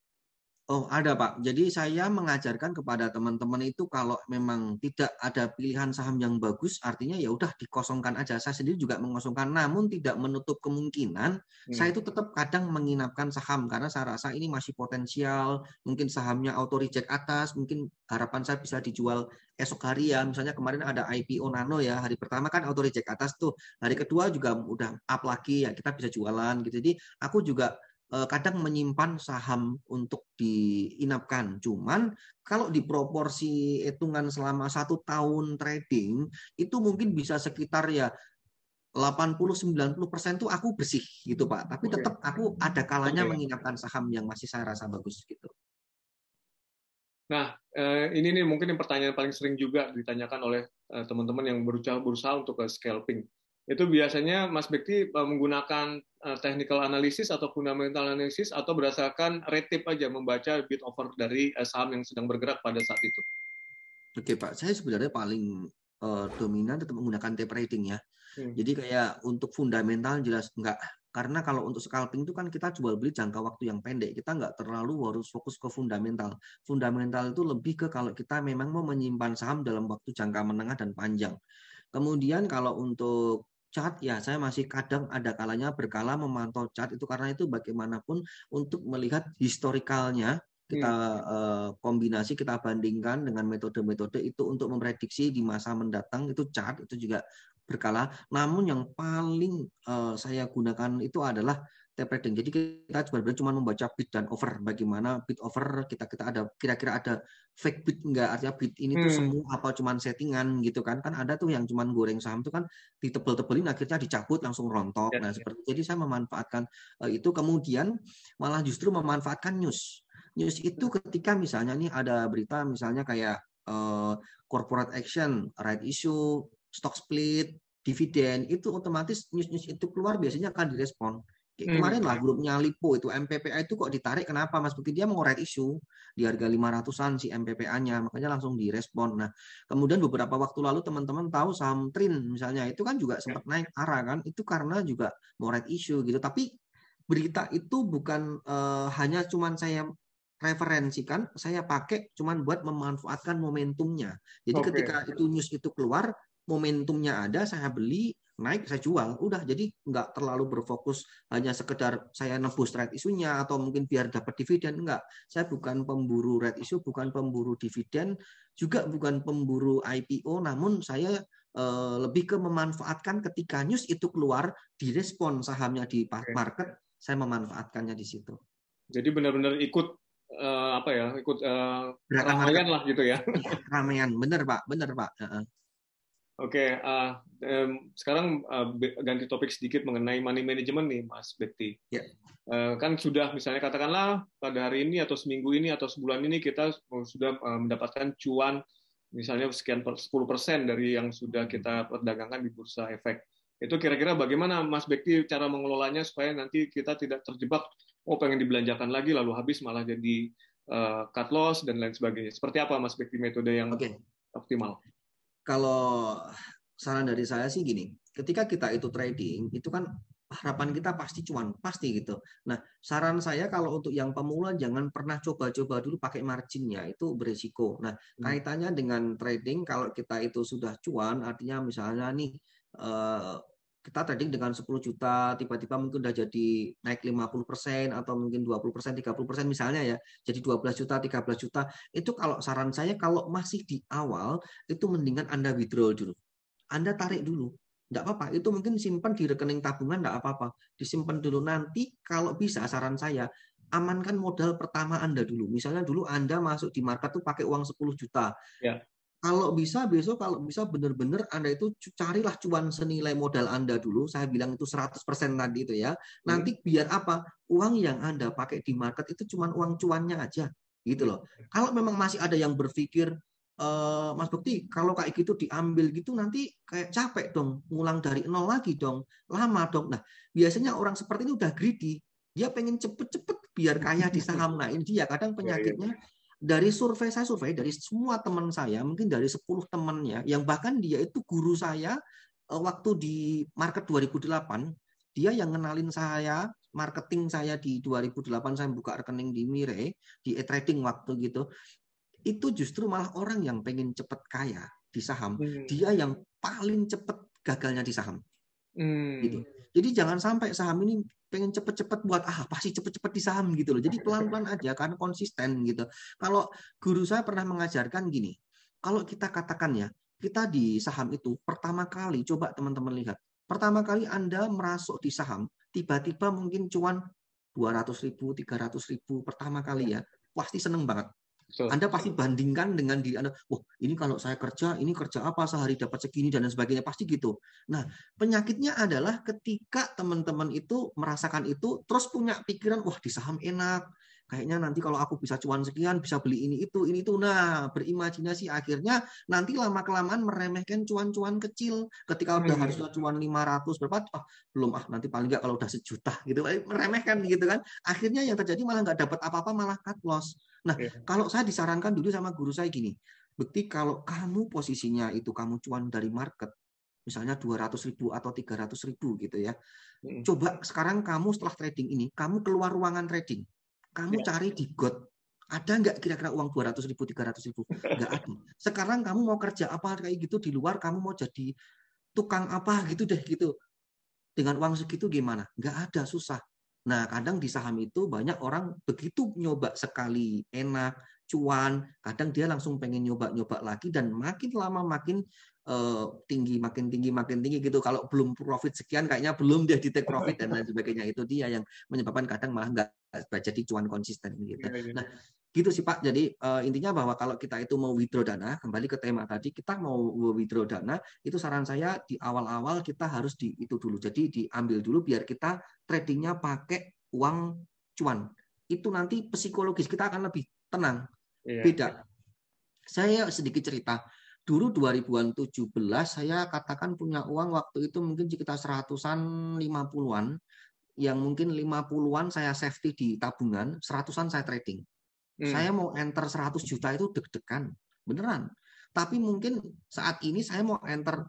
Oh, ada Pak. Jadi saya mengajarkan kepada teman-teman itu kalau memang tidak ada pilihan saham yang bagus, artinya ya udah dikosongkan aja. Saya sendiri juga mengosongkan, namun tidak menutup kemungkinan hmm. saya itu tetap kadang menginapkan saham karena saya rasa ini masih potensial. Mungkin sahamnya auto reject atas, mungkin harapan saya bisa dijual esok hari ya. Misalnya kemarin ada IPO Nano ya, hari pertama kan auto reject atas tuh, hari kedua juga udah up lagi ya, kita bisa jualan gitu. Jadi aku juga kadang menyimpan saham untuk diinapkan. Cuman kalau di proporsi hitungan selama satu tahun trading itu mungkin bisa sekitar ya 80-90 persen tuh aku bersih gitu pak. Tapi tetap aku ada kalanya okay. menginapkan saham yang masih saya rasa bagus gitu. Nah, eh, ini nih mungkin yang pertanyaan paling sering juga ditanyakan oleh eh, teman-teman yang berusaha berusaha untuk scalping itu biasanya Mas Bekti eh, menggunakan eh, technical analysis atau fundamental analysis atau berdasarkan rate aja membaca bid offer dari eh, saham yang sedang bergerak pada saat itu. Oke Pak, saya sebenarnya paling uh, dominan tetap menggunakan tape rating ya. Hmm. Jadi kayak untuk fundamental jelas enggak. Karena kalau untuk scalping itu kan kita jual beli jangka waktu yang pendek. Kita nggak terlalu harus fokus ke fundamental. Fundamental itu lebih ke kalau kita memang mau menyimpan saham dalam waktu jangka menengah dan panjang. Kemudian kalau untuk Cat ya saya masih kadang ada kalanya berkala memantau cat itu karena itu bagaimanapun untuk melihat historikalnya kita uh, kombinasi kita bandingkan dengan metode-metode itu untuk memprediksi di masa mendatang itu cat itu juga berkala. Namun yang paling uh, saya gunakan itu adalah tape trading. Jadi kita benar-benar cuma membaca bid dan over. Bagaimana bid over kita kita ada kira-kira ada fake bid enggak artinya bid ini hmm. tuh semua apa cuma settingan gitu kan. Kan ada tuh yang cuma goreng saham tuh kan ditebel-tebelin akhirnya dicabut langsung rontok. Ya, nah, ya. seperti jadi saya memanfaatkan uh, itu kemudian malah justru memanfaatkan news. News itu ketika misalnya nih ada berita misalnya kayak uh, corporate action, right issue, stock split, dividen itu otomatis news-news itu keluar biasanya akan direspon. Hmm. Kemarin lah grupnya Lipo itu MPPA itu kok ditarik kenapa Mas Bukti dia red issue di harga 500-an si MPPA-nya makanya langsung direspon. Nah, kemudian beberapa waktu lalu teman-teman tahu saham Trin misalnya itu kan juga sempat naik arah kan itu karena juga red issue gitu. Tapi berita itu bukan uh, hanya cuman saya referensikan, saya pakai cuman buat memanfaatkan momentumnya. Jadi okay. ketika itu news itu keluar, momentumnya ada, saya beli, naik saya jual. Udah jadi nggak terlalu berfokus hanya sekedar saya nebus red isunya atau mungkin biar dapat dividen enggak saya bukan pemburu red isu bukan pemburu dividen juga bukan pemburu IPO namun saya uh, lebih ke memanfaatkan ketika news itu keluar direspon sahamnya di market saya memanfaatkannya di situ. Jadi benar-benar ikut uh, apa ya ikut uh, ramaian lah gitu ya. Ramaian. Bener pak. Bener pak Oke, okay, uh, um, sekarang uh, ganti topik sedikit mengenai money management nih, Mas Bekti. Yeah. Uh, kan sudah misalnya katakanlah pada hari ini atau seminggu ini atau sebulan ini kita sudah uh, mendapatkan cuan misalnya sekian 10% dari yang sudah kita perdagangkan di bursa efek. Itu kira-kira bagaimana Mas Bekti cara mengelolanya supaya nanti kita tidak terjebak oh pengen dibelanjakan lagi lalu habis malah jadi uh, cut loss dan lain sebagainya. Seperti apa Mas Bekti metode yang okay. optimal? Kalau saran dari saya sih gini, ketika kita itu trading, itu kan harapan kita pasti cuan, pasti gitu. Nah, saran saya kalau untuk yang pemula jangan pernah coba-coba dulu pakai marginnya, itu berisiko. Nah, hmm. kaitannya dengan trading kalau kita itu sudah cuan, artinya misalnya nih eh, kita trading dengan 10 juta tiba-tiba mungkin udah jadi naik 50% atau mungkin 20%, 30% misalnya ya. Jadi 12 juta, 13 juta. Itu kalau saran saya kalau masih di awal itu mendingan Anda withdraw dulu. Anda tarik dulu. Enggak apa-apa, itu mungkin simpan di rekening tabungan enggak apa-apa. Disimpan dulu nanti kalau bisa saran saya amankan modal pertama Anda dulu. Misalnya dulu Anda masuk di market tuh pakai uang 10 juta. Ya kalau bisa besok kalau bisa benar-benar Anda itu carilah cuan senilai modal Anda dulu. Saya bilang itu 100% tadi itu ya. Nanti hmm. biar apa? Uang yang Anda pakai di market itu cuma uang cuannya aja. Gitu loh. Kalau memang masih ada yang berpikir e, Mas Bukti, kalau kayak gitu diambil gitu nanti kayak capek dong, ngulang dari nol lagi dong, lama dong. Nah, biasanya orang seperti ini udah greedy, dia pengen cepet-cepet biar kaya di saham. Nah, ini dia kadang iya, iya. penyakitnya dari survei saya survei dari semua teman saya mungkin dari 10 temannya yang bahkan dia itu guru saya eh, waktu di market 2008 dia yang kenalin saya marketing saya di 2008 saya buka rekening di Mire, di e-trading waktu gitu, itu justru malah orang yang pengen cepet kaya di saham, hmm. dia yang paling cepet gagalnya di saham. Hmm. Gitu. Jadi jangan sampai saham ini pengen cepet-cepet buat ah pasti cepet-cepet di saham gitu loh. Jadi pelan-pelan aja karena konsisten gitu. Kalau guru saya pernah mengajarkan gini, kalau kita katakan ya, kita di saham itu pertama kali coba teman-teman lihat Pertama kali Anda merasuk di saham, tiba-tiba mungkin cuan 200 ribu, 300 ribu pertama kali ya, pasti seneng banget. Anda pasti bandingkan dengan diri Anda, wah ini kalau saya kerja, ini kerja apa sehari dapat segini dan sebagainya, pasti gitu. Nah, penyakitnya adalah ketika teman-teman itu merasakan itu, terus punya pikiran, wah di saham enak, kayaknya nanti kalau aku bisa cuan sekian bisa beli ini itu ini itu. Nah berimajinasi. Akhirnya nanti lama kelamaan meremehkan cuan-cuan kecil. Ketika udah hmm. harusnya cuan 500 berapa ah belum ah nanti paling nggak kalau udah sejuta gitu. Eh, meremehkan gitu kan. Akhirnya yang terjadi malah nggak dapat apa-apa malah cut loss nah yeah. kalau saya disarankan dulu sama guru saya gini bukti kalau kamu posisinya itu kamu cuan dari market misalnya 200 ribu atau 300 ribu gitu ya. Hmm. Coba sekarang kamu setelah trading ini, kamu keluar ruangan trading. Kamu ya. cari di God. Ada nggak kira-kira uang 200 ribu, 300 ribu? Nggak ada. Sekarang kamu mau kerja apa kayak gitu di luar, kamu mau jadi tukang apa gitu deh gitu. Dengan uang segitu gimana? Nggak ada, susah. Nah, kadang di saham itu banyak orang begitu nyoba sekali enak, cuan, kadang dia langsung pengen nyoba-nyoba lagi dan makin lama makin uh, tinggi makin tinggi makin tinggi gitu. Kalau belum profit sekian kayaknya belum dia di take profit dan lain sebagainya. Itu dia yang menyebabkan kadang malah nggak jadi cuan konsisten gitu. Iya, iya. nah gitu sih Pak. Jadi uh, intinya bahwa kalau kita itu mau withdraw dana kembali ke tema tadi kita mau withdraw dana itu saran saya di awal-awal kita harus di itu dulu. Jadi diambil dulu biar kita tradingnya pakai uang cuan. Itu nanti psikologis kita akan lebih tenang. Iya. beda. Saya sedikit cerita. Dulu 2017 saya katakan punya uang waktu itu mungkin sekitar seratusan lima puluhan. Yang mungkin lima puluhan saya safety di tabungan, seratusan saya trading. Hmm. Saya mau enter 100 juta itu deg-degan, beneran. Tapi mungkin saat ini saya mau enter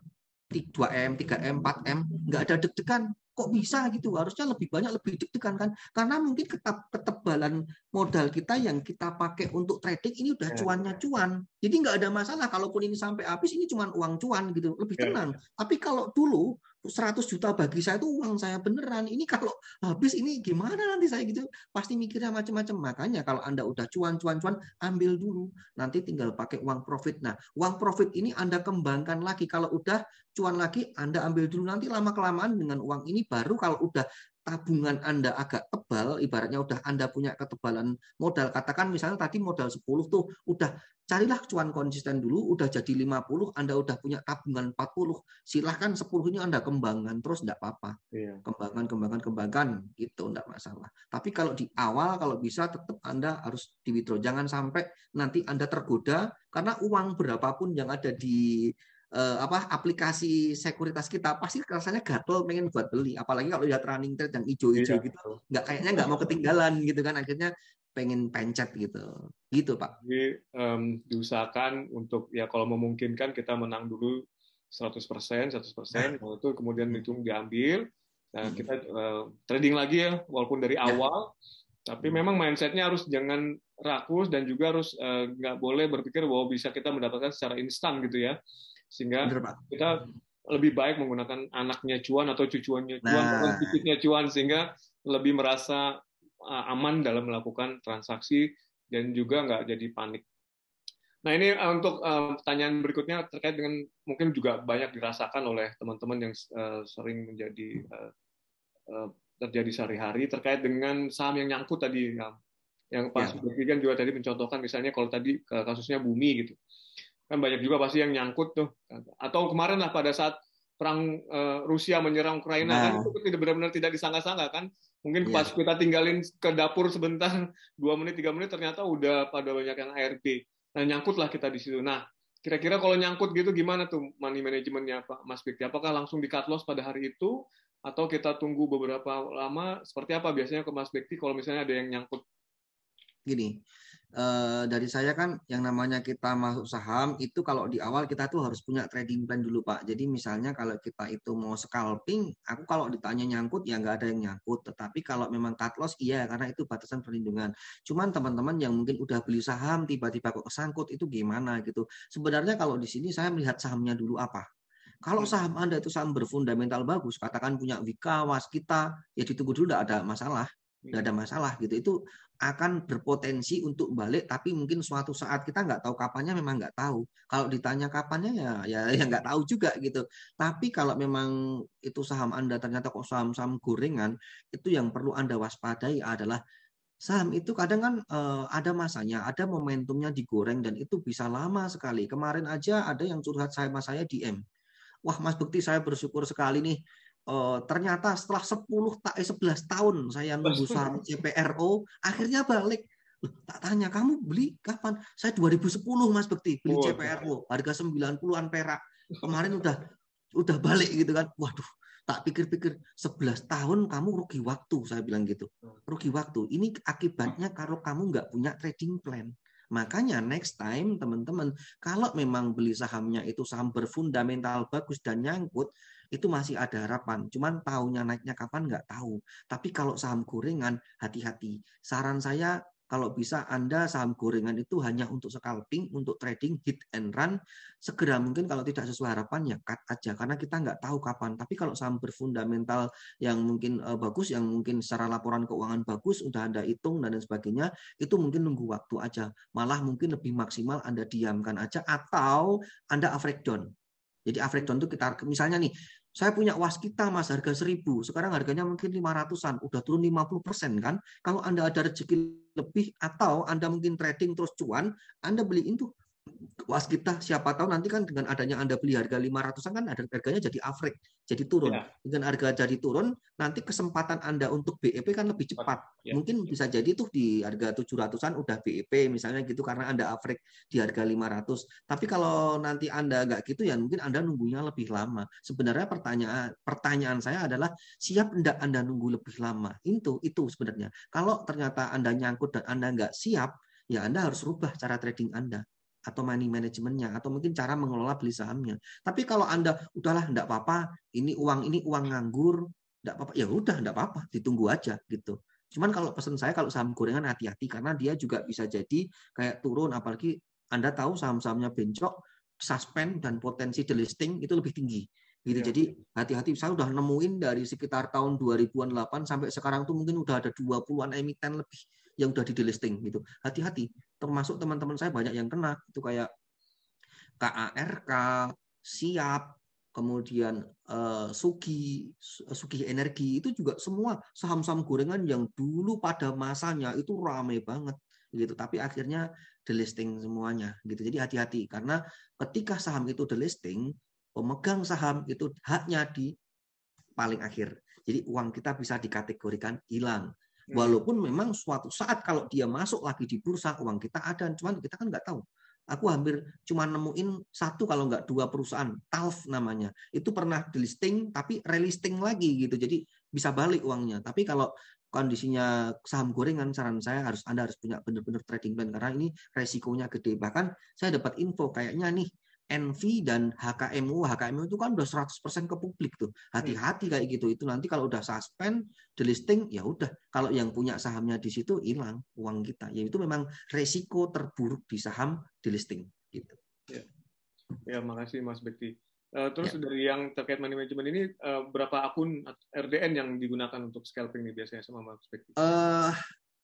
2M, 3M, 4M, nggak ada deg-degan kok bisa gitu harusnya lebih banyak lebih deg-degan kan karena mungkin ketebalan modal kita yang kita pakai untuk trading ini udah ya. cuannya cuan jadi nggak ada masalah kalaupun ini sampai habis ini cuma uang cuan gitu lebih ya. tenang tapi kalau dulu 100 juta bagi saya itu uang saya beneran. Ini kalau habis ini gimana nanti saya gitu? Pasti mikirnya macam-macam. Makanya kalau Anda udah cuan-cuan-cuan, ambil dulu. Nanti tinggal pakai uang profit. Nah, uang profit ini Anda kembangkan lagi. Kalau udah cuan lagi, Anda ambil dulu. Nanti lama-kelamaan dengan uang ini baru kalau udah tabungan Anda agak tebal, ibaratnya udah Anda punya ketebalan modal, katakan misalnya tadi modal 10 tuh, udah carilah cuan konsisten dulu, udah jadi 50, Anda udah punya tabungan 40, silahkan 10 ini Anda kembangkan terus enggak apa-apa. Iya. Kembangkan, kembangkan, kembangkan, gitu enggak masalah. Tapi kalau di awal, kalau bisa tetap Anda harus di withdraw. Jangan sampai nanti Anda tergoda, karena uang berapapun yang ada di uh, apa aplikasi sekuritas kita pasti rasanya gatel pengen buat beli apalagi kalau lihat running trade yang hijau-hijau iya. gitu nggak kayaknya nggak mau ketinggalan gitu kan akhirnya pengen pencet gitu gitu pak jadi um, diusahakan untuk ya kalau memungkinkan kita menang dulu 100% 100% nah. itu kemudian hmm. itu diambil nah hmm. kita uh, trading lagi ya walaupun dari ya. awal tapi hmm. memang mindsetnya harus jangan rakus dan juga harus nggak uh, boleh berpikir bahwa bisa kita mendapatkan secara instan gitu ya sehingga kita lebih baik menggunakan anaknya cuan atau cucuannya cuan nah. atau cicitnya cuan sehingga lebih merasa aman dalam melakukan transaksi dan juga nggak jadi panik. Nah ini untuk pertanyaan berikutnya terkait dengan mungkin juga banyak dirasakan oleh teman-teman yang sering menjadi terjadi sehari-hari terkait dengan saham yang nyangkut tadi yang Pak ya. kan juga tadi mencontohkan misalnya kalau tadi kasusnya bumi gitu kan banyak juga pasti yang nyangkut tuh. Atau kemarin lah pada saat perang uh, Rusia menyerang Ukraina kan, nah. kan itu tidak benar-benar tidak disangka-sangka kan. Mungkin yeah. pas kita tinggalin ke dapur sebentar dua menit tiga menit ternyata udah pada banyak yang ARB nah nyangkut lah kita di situ. Nah kira-kira kalau nyangkut gitu gimana tuh money manajemennya Pak? Mas Bikti apakah langsung di cut loss pada hari itu? Atau kita tunggu beberapa lama? Seperti apa biasanya ke Mas Bekti kalau misalnya ada yang nyangkut? Gini, uh, dari saya kan yang namanya kita masuk saham itu kalau di awal kita tuh harus punya trading plan dulu Pak. Jadi misalnya kalau kita itu mau scalping, aku kalau ditanya nyangkut ya nggak ada yang nyangkut. Tetapi kalau memang cut loss iya karena itu batasan perlindungan. Cuman teman-teman yang mungkin udah beli saham tiba-tiba kok kesangkut itu gimana gitu. Sebenarnya kalau di sini saya melihat sahamnya dulu apa. Kalau hmm. saham Anda itu saham berfundamental bagus, katakan punya Wika, Waskita, ya ditunggu dulu tidak ada masalah nggak ada masalah gitu itu akan berpotensi untuk balik tapi mungkin suatu saat kita nggak tahu kapannya memang nggak tahu. Kalau ditanya kapannya ya ya ya nggak tahu juga gitu. Tapi kalau memang itu saham anda ternyata kok saham-saham gorengan itu yang perlu anda waspadai adalah saham itu kadang kan uh, ada masanya ada momentumnya digoreng dan itu bisa lama sekali. Kemarin aja ada yang curhat saya mas saya DM wah mas Bukti saya bersyukur sekali nih Uh, ternyata setelah 10 tak eh, 11 tahun saya nunggu saham CPRO akhirnya balik. Loh, tak tanya kamu beli kapan? Saya 2010 Mas Bekti beli oh, CPRO harga 90-an perak. Kemarin udah udah balik gitu kan. Waduh tak pikir-pikir 11 tahun kamu rugi waktu saya bilang gitu. Rugi waktu. Ini akibatnya kalau kamu nggak punya trading plan. Makanya next time teman-teman kalau memang beli sahamnya itu saham berfundamental bagus dan nyangkut, itu masih ada harapan. Cuman tahunya naiknya kapan nggak tahu. Tapi kalau saham gorengan, hati-hati. Saran saya kalau bisa Anda saham gorengan itu hanya untuk scalping, untuk trading, hit and run. Segera mungkin kalau tidak sesuai harapan ya cut aja. Karena kita nggak tahu kapan. Tapi kalau saham berfundamental yang mungkin uh, bagus, yang mungkin secara laporan keuangan bagus, udah Anda hitung dan lain sebagainya, itu mungkin nunggu waktu aja. Malah mungkin lebih maksimal Anda diamkan aja atau Anda average. Jadi average itu kita misalnya nih saya punya waskita mas harga 1000, sekarang harganya mungkin 500-an, udah turun 50% kan. Kalau Anda ada rezeki lebih atau Anda mungkin trading terus cuan, Anda beliin tuh was kita siapa tahu nanti kan dengan adanya Anda beli harga 500-an kan ada harganya jadi average, jadi turun. Ya. Dengan harga jadi turun, nanti kesempatan Anda untuk BEP kan lebih cepat. Ya. Mungkin bisa jadi tuh di harga 700-an udah BEP misalnya gitu karena Anda average di harga 500. Tapi kalau nanti Anda nggak gitu ya mungkin Anda nunggunya lebih lama. Sebenarnya pertanyaan pertanyaan saya adalah siap enggak Anda nunggu lebih lama? Itu itu sebenarnya. Kalau ternyata Anda nyangkut dan Anda nggak siap, ya Anda harus rubah cara trading Anda atau money manajemennya atau mungkin cara mengelola beli sahamnya. Tapi kalau Anda udahlah enggak apa-apa, ini uang ini uang nganggur, enggak apa-apa, ya udah enggak apa-apa, ditunggu aja gitu. Cuman kalau pesan saya kalau saham gorengan hati-hati karena dia juga bisa jadi kayak turun apalagi Anda tahu saham-sahamnya bencok, suspend dan potensi delisting itu lebih tinggi gitu. Ya. Jadi hati-hati saya udah nemuin dari sekitar tahun 2008 sampai sekarang tuh mungkin udah ada 20-an emiten lebih yang udah di delisting gitu. Hati-hati. Termasuk teman-teman saya banyak yang kena itu kayak KARK, Siap, kemudian uh, Sugi, Sugi Energi itu juga semua saham-saham gorengan yang dulu pada masanya itu ramai banget gitu. Tapi akhirnya delisting semuanya gitu. Jadi hati-hati karena ketika saham itu delisting, pemegang saham itu haknya di paling akhir. Jadi uang kita bisa dikategorikan hilang. Hmm. Walaupun memang suatu saat kalau dia masuk lagi di bursa uang kita ada, cuman kita kan nggak tahu. Aku hampir cuma nemuin satu kalau nggak dua perusahaan, TALF namanya. Itu pernah delisting tapi relisting lagi gitu. Jadi bisa balik uangnya. Tapi kalau kondisinya saham gorengan saran saya harus Anda harus punya benar-benar trading plan karena ini resikonya gede. Bahkan saya dapat info kayaknya nih NV dan HKMU, HKMU itu kan udah 100% ke publik tuh. Hati-hati kayak gitu. Itu nanti kalau udah suspend, delisting, ya udah. Kalau yang punya sahamnya di situ hilang uang kita. Ya itu memang resiko terburuk di saham delisting gitu. Ya, ya makasih Mas Bekti. Uh, terus ya. dari yang terkait money management ini uh, berapa akun RDN yang digunakan untuk scalping nih biasanya sama Mas Bekti? Uh,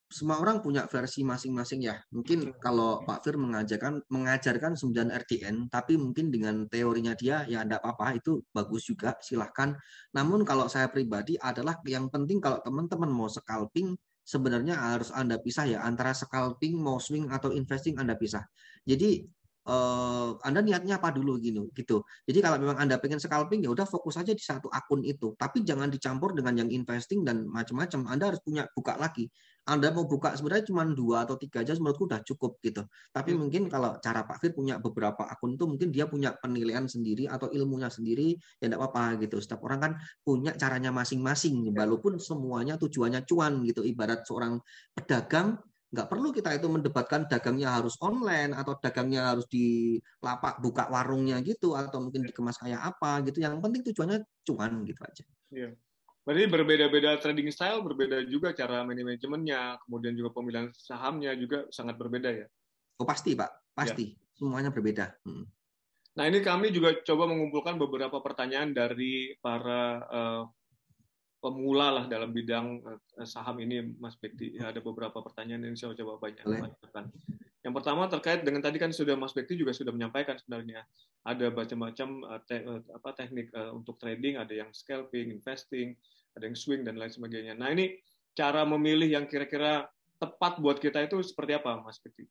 semua orang punya versi masing-masing ya. Mungkin kalau Pak Fir mengajarkan mengajarkan 9 RDN, tapi mungkin dengan teorinya dia ya enggak apa-apa, itu bagus juga, silahkan. Namun kalau saya pribadi adalah yang penting kalau teman-teman mau scalping, sebenarnya harus Anda pisah ya antara scalping, mau swing atau investing Anda pisah. Jadi uh, Anda niatnya apa dulu gitu gitu. Jadi kalau memang Anda pengen scalping ya udah fokus aja di satu akun itu. Tapi jangan dicampur dengan yang investing dan macam-macam. Anda harus punya buka lagi. Anda mau buka sebenarnya cuma dua atau tiga aja menurutku udah cukup gitu. Tapi hmm. mungkin kalau cara Pak Fir punya beberapa akun tuh mungkin dia punya penilaian sendiri atau ilmunya sendiri ya enggak apa-apa gitu. Setiap orang kan punya caranya masing-masing. Ya. Walaupun semuanya tujuannya cuan gitu. Ibarat seorang pedagang nggak perlu kita itu mendebatkan dagangnya harus online atau dagangnya harus di lapak buka warungnya gitu atau mungkin dikemas kayak apa gitu. Yang penting tujuannya cuan gitu aja. Iya. Berarti berbeda-beda trading style, berbeda juga cara manajemennya, kemudian juga pemilihan sahamnya juga sangat berbeda ya. Oh pasti pak, pasti ya. semuanya berbeda. Hmm. Nah ini kami juga coba mengumpulkan beberapa pertanyaan dari para uh, pemula lah dalam bidang uh, saham ini, Mas Bekti. Ya, ada beberapa pertanyaan yang saya coba banyak bacakan. Yang pertama terkait dengan tadi kan sudah Mas Bekti juga sudah menyampaikan sebenarnya ada macam-macam te uh, apa teknik untuk trading, ada yang scalping, investing, ada yang swing dan lain sebagainya. Nah ini cara memilih yang kira-kira tepat buat kita itu seperti apa, Mas Bekti?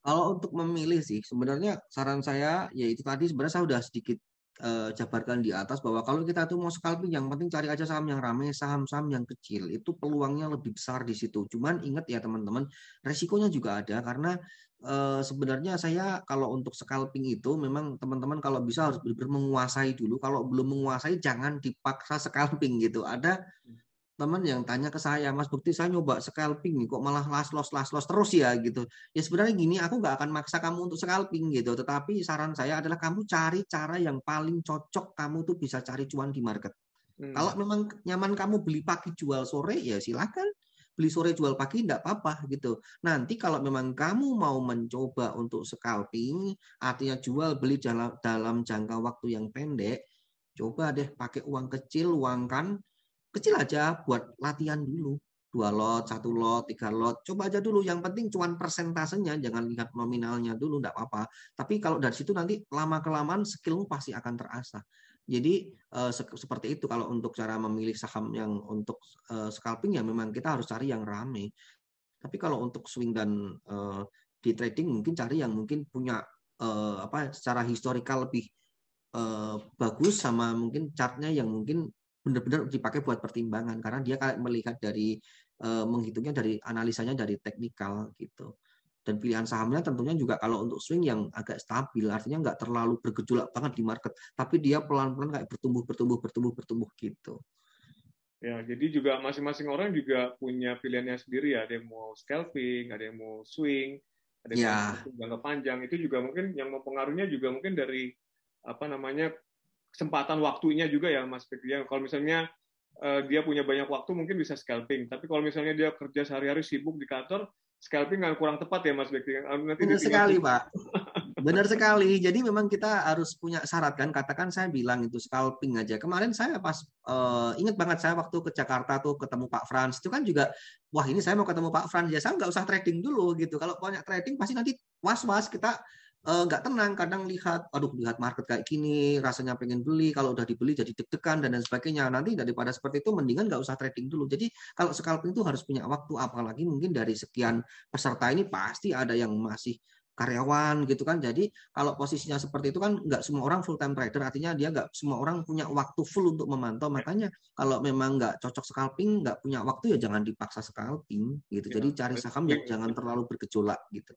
Kalau untuk memilih sih, sebenarnya saran saya yaitu tadi sebenarnya saya sudah sedikit uh, jabarkan di atas bahwa kalau kita tuh mau scalping, yang penting cari aja saham yang ramai, saham-saham yang kecil. Itu peluangnya lebih besar di situ. Cuman ingat ya teman-teman, resikonya juga ada karena uh, sebenarnya saya kalau untuk scalping itu memang teman-teman kalau bisa harus benar-benar menguasai dulu. Kalau belum menguasai jangan dipaksa scalping gitu. Ada teman yang tanya ke saya, Mas Bukti saya nyoba scalping kok malah las los las los terus ya gitu. Ya sebenarnya gini, aku nggak akan maksa kamu untuk scalping gitu, tetapi saran saya adalah kamu cari cara yang paling cocok kamu tuh bisa cari cuan di market. Hmm. Kalau memang nyaman kamu beli pagi jual sore ya silakan beli sore jual pagi tidak apa-apa gitu. Nanti kalau memang kamu mau mencoba untuk scalping, artinya jual beli dalam dalam jangka waktu yang pendek, coba deh pakai uang kecil, uangkan kecil aja buat latihan dulu dua lot, satu lot, tiga lot, coba aja dulu. Yang penting cuan persentasenya, jangan lihat nominalnya dulu, enggak apa-apa. Tapi kalau dari situ nanti lama kelamaan skillmu pasti akan terasa. Jadi se seperti itu kalau untuk cara memilih saham yang untuk uh, scalping ya memang kita harus cari yang rame. Tapi kalau untuk swing dan uh, di trading mungkin cari yang mungkin punya apa secara historikal lebih bagus sama mungkin chartnya yang mungkin benar-benar dipakai buat pertimbangan karena dia kayak melihat dari uh, menghitungnya dari analisanya dari teknikal gitu. Dan pilihan sahamnya tentunya juga kalau untuk swing yang agak stabil artinya nggak terlalu bergejolak banget di market tapi dia pelan-pelan kayak bertumbuh bertumbuh bertumbuh bertumbuh gitu. Ya jadi juga masing-masing orang juga punya pilihannya sendiri. Ya ada yang mau scalping ada yang mau swing ada yang ya. mau jangka panjang. Itu juga mungkin yang mempengaruhinya juga mungkin dari apa namanya kesempatan waktunya juga ya Mas Fikri. Kalau misalnya uh, dia punya banyak waktu mungkin bisa scalping. Tapi kalau misalnya dia kerja sehari-hari sibuk di kantor, scalping nggak kurang tepat ya Mas Fikri. Nanti Benar sekali Pak. Benar sekali. Jadi memang kita harus punya syarat kan. Katakan saya bilang itu scalping aja. Kemarin saya pas uh, ingat banget saya waktu ke Jakarta tuh ketemu Pak Frans itu kan juga wah ini saya mau ketemu Pak Frans ya saya nggak usah trading dulu gitu. Kalau banyak trading pasti nanti was-was kita nggak uh, tenang kadang lihat aduh lihat market kayak gini rasanya pengen beli kalau udah dibeli jadi deg-degan dan lain sebagainya. Nanti daripada seperti itu mendingan nggak usah trading dulu. Jadi kalau scalping itu harus punya waktu apalagi mungkin dari sekian peserta ini pasti ada yang masih karyawan gitu kan. Jadi kalau posisinya seperti itu kan nggak semua orang full time trader artinya dia nggak semua orang punya waktu full untuk memantau. Makanya kalau memang nggak cocok scalping nggak punya waktu ya jangan dipaksa scalping gitu. Ya, jadi cari saham yang jangan terlalu bergejolak gitu.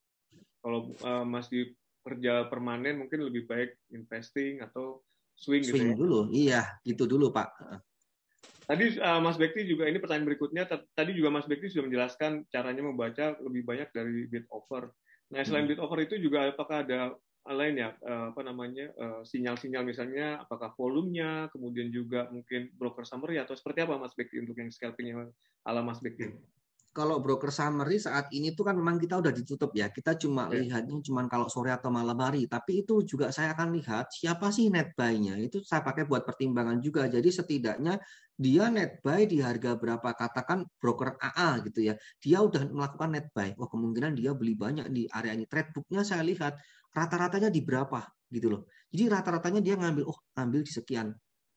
Kalau uh, masih kerja permanen mungkin lebih baik investing atau swing, swing gitu ya. dulu. Iya, gitu dulu, Pak. Tadi uh, Mas Bekti juga ini pertanyaan berikutnya. Tadi juga Mas Bekti sudah menjelaskan caranya membaca lebih banyak dari bid offer. Nah, selain hmm. bid offer itu juga apakah ada lain ya uh, apa namanya eh, sinyal-sinyal uh, misalnya apakah volumenya, kemudian juga mungkin broker summary atau seperti apa Mas Bekti untuk yang scalping ala Mas Bekti? Kalau broker summary saat ini tuh kan memang kita udah ditutup ya. Kita cuma yeah. lihatnya cuma kalau sore atau malam hari. Tapi itu juga saya akan lihat siapa sih net buy-nya. Itu saya pakai buat pertimbangan juga. Jadi setidaknya dia net buy di harga berapa katakan broker AA gitu ya. Dia udah melakukan net buy. Wah kemungkinan dia beli banyak di area ini. Trade book-nya saya lihat rata-ratanya di berapa gitu loh. Jadi rata-ratanya dia ngambil oh ngambil di sekian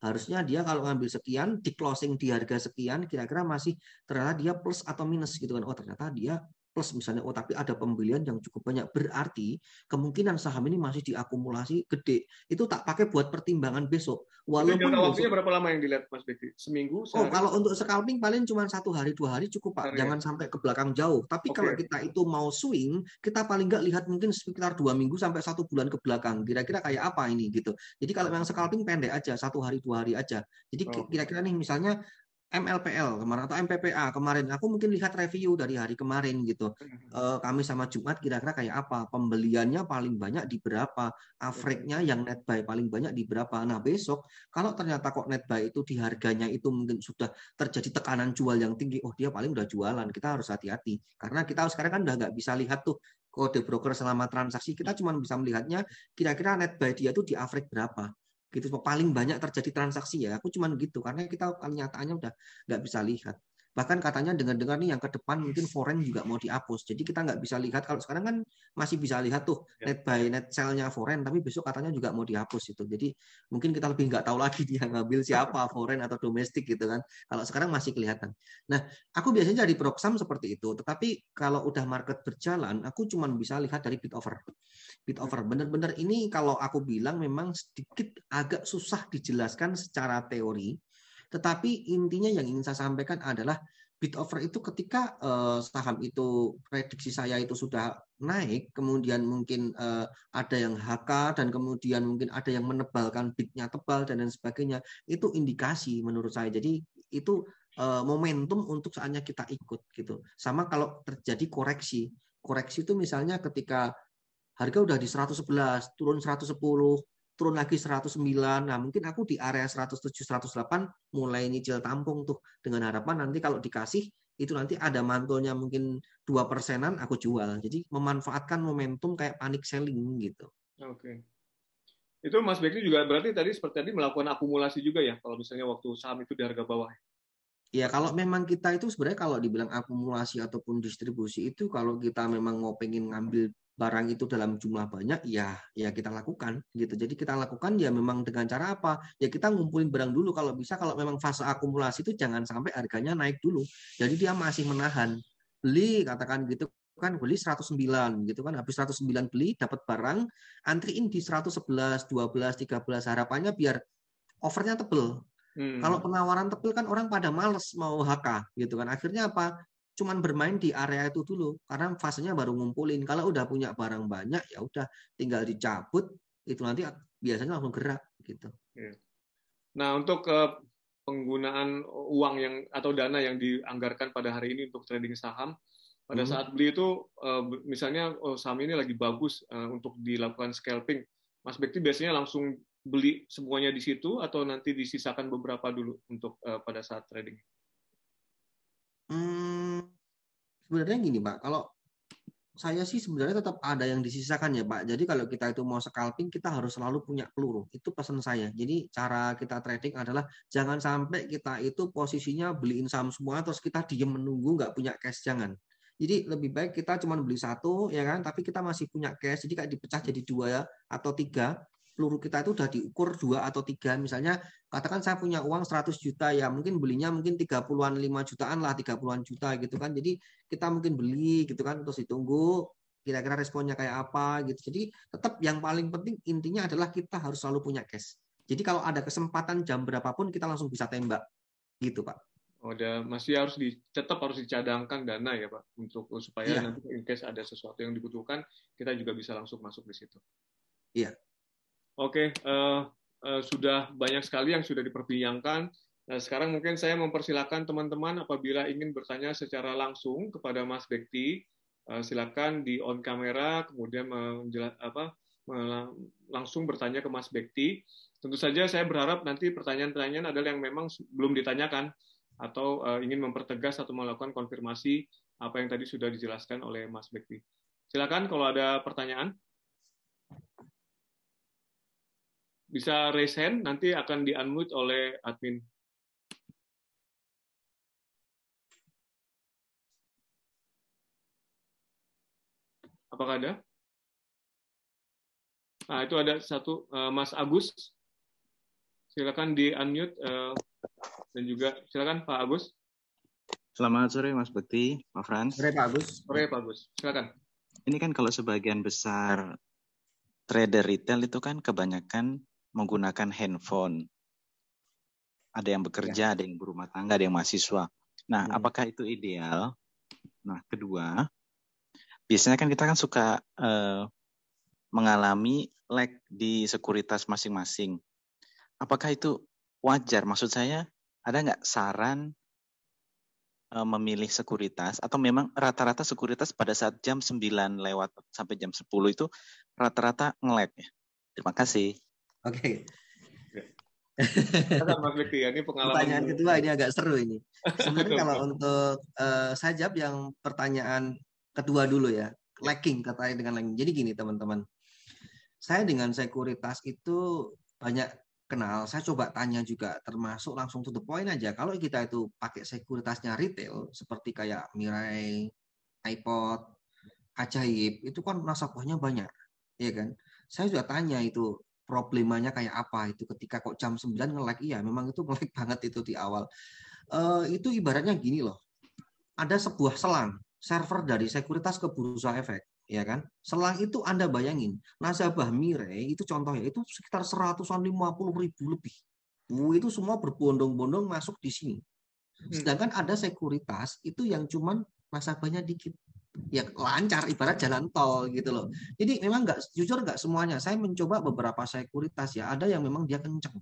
harusnya dia kalau ngambil sekian di closing di harga sekian kira-kira masih ternyata dia plus atau minus gitu kan. Oh ternyata dia plus misalnya oh tapi ada pembelian yang cukup banyak berarti kemungkinan saham ini masih diakumulasi gede. Itu tak pakai buat pertimbangan besok. Walaupun jangka waktunya berapa lama yang dilihat Mas Bekti seminggu sehari? oh kalau untuk scalping paling cuma satu hari dua hari cukup pak. Jangan sampai ke belakang jauh. Tapi okay. kalau kita itu mau swing kita paling nggak lihat mungkin sekitar dua minggu sampai satu bulan ke belakang. Kira-kira kayak apa ini gitu. Jadi kalau memang scalping pendek aja satu hari dua hari aja. Jadi kira-kira nih misalnya MLPL kemarin atau MPPA kemarin. Aku mungkin lihat review dari hari kemarin gitu. Uh, kami sama Jumat kira-kira kayak apa? Pembeliannya paling banyak di berapa? Average-nya yang net buy paling banyak di berapa? Nah besok kalau ternyata kok net buy itu di harganya itu mungkin sudah terjadi tekanan jual yang tinggi oh dia paling udah jualan. Kita harus hati-hati. Karena kita sekarang kan udah nggak bisa lihat tuh kode broker selama transaksi. Kita cuma bisa melihatnya kira-kira net buy dia tuh di average berapa gitu paling banyak terjadi transaksi ya. Aku cuman gitu karena kita kenyataannya udah nggak bisa lihat bahkan katanya dengar-dengar nih yang ke depan mungkin foreign juga mau dihapus. Jadi kita nggak bisa lihat. Kalau sekarang kan masih bisa lihat tuh ya. net buy net sell-nya foreign tapi besok katanya juga mau dihapus itu. Jadi mungkin kita lebih nggak tahu lagi dia ngambil siapa foreign atau domestik gitu kan. Kalau sekarang masih kelihatan. Nah aku biasanya jadi proxam seperti itu. Tetapi kalau udah market berjalan aku cuma bisa lihat dari bid over. Bid over. Bener-bener ini kalau aku bilang memang sedikit agak susah dijelaskan secara teori tetapi intinya yang ingin saya sampaikan adalah bid over itu ketika uh, saham itu prediksi saya itu sudah naik, kemudian mungkin uh, ada yang HK dan kemudian mungkin ada yang menebalkan bidnya tebal dan lain sebagainya, itu indikasi menurut saya. Jadi itu uh, momentum untuk saatnya kita ikut gitu. Sama kalau terjadi koreksi. Koreksi itu misalnya ketika harga udah di 111, turun 110, turun lagi 109. Nah, mungkin aku di area 107 108 mulai nyicil tampung tuh dengan harapan nanti kalau dikasih itu nanti ada mantulnya mungkin dua persenan aku jual. Jadi memanfaatkan momentum kayak panik selling gitu. Oke. Itu Mas Bekri juga berarti tadi seperti tadi melakukan akumulasi juga ya kalau misalnya waktu saham itu di harga bawah. Ya kalau memang kita itu sebenarnya kalau dibilang akumulasi ataupun distribusi itu kalau kita memang mau pengen ngambil barang itu dalam jumlah banyak ya ya kita lakukan gitu. Jadi kita lakukan ya memang dengan cara apa? Ya kita ngumpulin barang dulu. Kalau bisa kalau memang fase akumulasi itu jangan sampai harganya naik dulu. Jadi dia masih menahan. Beli katakan gitu kan beli 109 gitu kan. Habis 109 beli dapat barang antriin di 111 12 13 harapannya biar overnya tebel. Hmm. Kalau penawaran tebel kan orang pada males mau HK gitu kan. Akhirnya apa? Cuman bermain di area itu dulu karena fasenya baru ngumpulin. Kalau udah punya barang banyak ya udah tinggal dicabut itu nanti biasanya langsung gerak gitu. Iya. Nah untuk uh, penggunaan uang yang atau dana yang dianggarkan pada hari ini untuk trading saham pada hmm. saat beli itu uh, misalnya oh, saham ini lagi bagus uh, untuk dilakukan scalping, Mas Bekti biasanya langsung beli semuanya di situ atau nanti disisakan beberapa dulu untuk uh, pada saat trading? Hmm, sebenarnya gini Pak, kalau saya sih sebenarnya tetap ada yang disisakan ya Pak. Jadi kalau kita itu mau scalping, kita harus selalu punya peluru. Itu pesan saya. Jadi cara kita trading adalah jangan sampai kita itu posisinya beliin saham semua terus kita diem menunggu nggak punya cash jangan. Jadi lebih baik kita cuma beli satu ya kan, tapi kita masih punya cash. Jadi kayak dipecah jadi dua ya, atau tiga peluru kita itu udah diukur dua atau tiga misalnya katakan saya punya uang 100 juta ya mungkin belinya mungkin 30-an 5 jutaan lah 30-an juta gitu kan jadi kita mungkin beli gitu kan terus ditunggu kira-kira responnya kayak apa gitu jadi tetap yang paling penting intinya adalah kita harus selalu punya cash jadi kalau ada kesempatan jam berapapun kita langsung bisa tembak gitu pak Oh, ada masih harus di, tetap harus dicadangkan dana ya Pak untuk supaya iya. nanti in case ada sesuatu yang dibutuhkan kita juga bisa langsung masuk di situ. Iya. Oke, uh, uh, sudah banyak sekali yang sudah diperbincangkan. Nah, sekarang mungkin saya mempersilahkan teman-teman apabila ingin bertanya secara langsung kepada Mas Bekti, uh, silakan di on kamera, kemudian menjelat, apa, langsung bertanya ke Mas Bekti. Tentu saja saya berharap nanti pertanyaan-pertanyaan adalah yang memang belum ditanyakan atau uh, ingin mempertegas atau melakukan konfirmasi apa yang tadi sudah dijelaskan oleh Mas Bekti. Silakan kalau ada pertanyaan. Bisa raise hand, nanti akan di-unmute oleh admin. Apakah ada? Nah, itu ada satu, uh, Mas Agus. Silakan di-unmute, uh, dan juga silakan Pak Agus. Selamat sore Mas Bekti, Pak Frans. Sore Pak Agus. Sore Pak Agus, silakan. Ini kan kalau sebagian besar trader retail itu kan kebanyakan menggunakan handphone. Ada yang bekerja, ya. ada yang berumah tangga, ada yang mahasiswa. Nah, hmm. apakah itu ideal? Nah, kedua, biasanya kan kita kan suka uh, mengalami lag di sekuritas masing-masing. Apakah itu wajar? Maksud saya, ada nggak saran uh, memilih sekuritas atau memang rata-rata sekuritas pada saat jam 9 lewat sampai jam 10 itu rata-rata nge ya? Terima kasih. Oke. Okay. Mas ya, ini pengalaman. Pertanyaan kedua ini agak seru ini. Sebenarnya kalau untuk uh, saya jawab yang pertanyaan kedua dulu ya, lagging katanya dengan lagging. Jadi gini teman-teman, saya dengan sekuritas itu banyak kenal, saya coba tanya juga, termasuk langsung to the point aja. Kalau kita itu pakai sekuritasnya retail, seperti kayak Mirai, iPod, Ajaib, itu kan nasabahnya banyak, ya kan? Saya sudah tanya itu problemanya kayak apa itu ketika kok jam 9 nge-lag, iya memang itu nge banget itu di awal. Uh, itu ibaratnya gini loh, ada sebuah selang server dari sekuritas ke bursa efek ya kan? Selang itu Anda bayangin, nasabah Mire itu contohnya itu sekitar 150 ribu lebih. Itu semua berbondong-bondong masuk di sini. Hmm. Sedangkan ada sekuritas itu yang cuman nasabahnya dikit. Ya lancar ibarat jalan tol gitu loh. Jadi memang nggak jujur nggak semuanya. Saya mencoba beberapa sekuritas ya. Ada yang memang dia kenceng.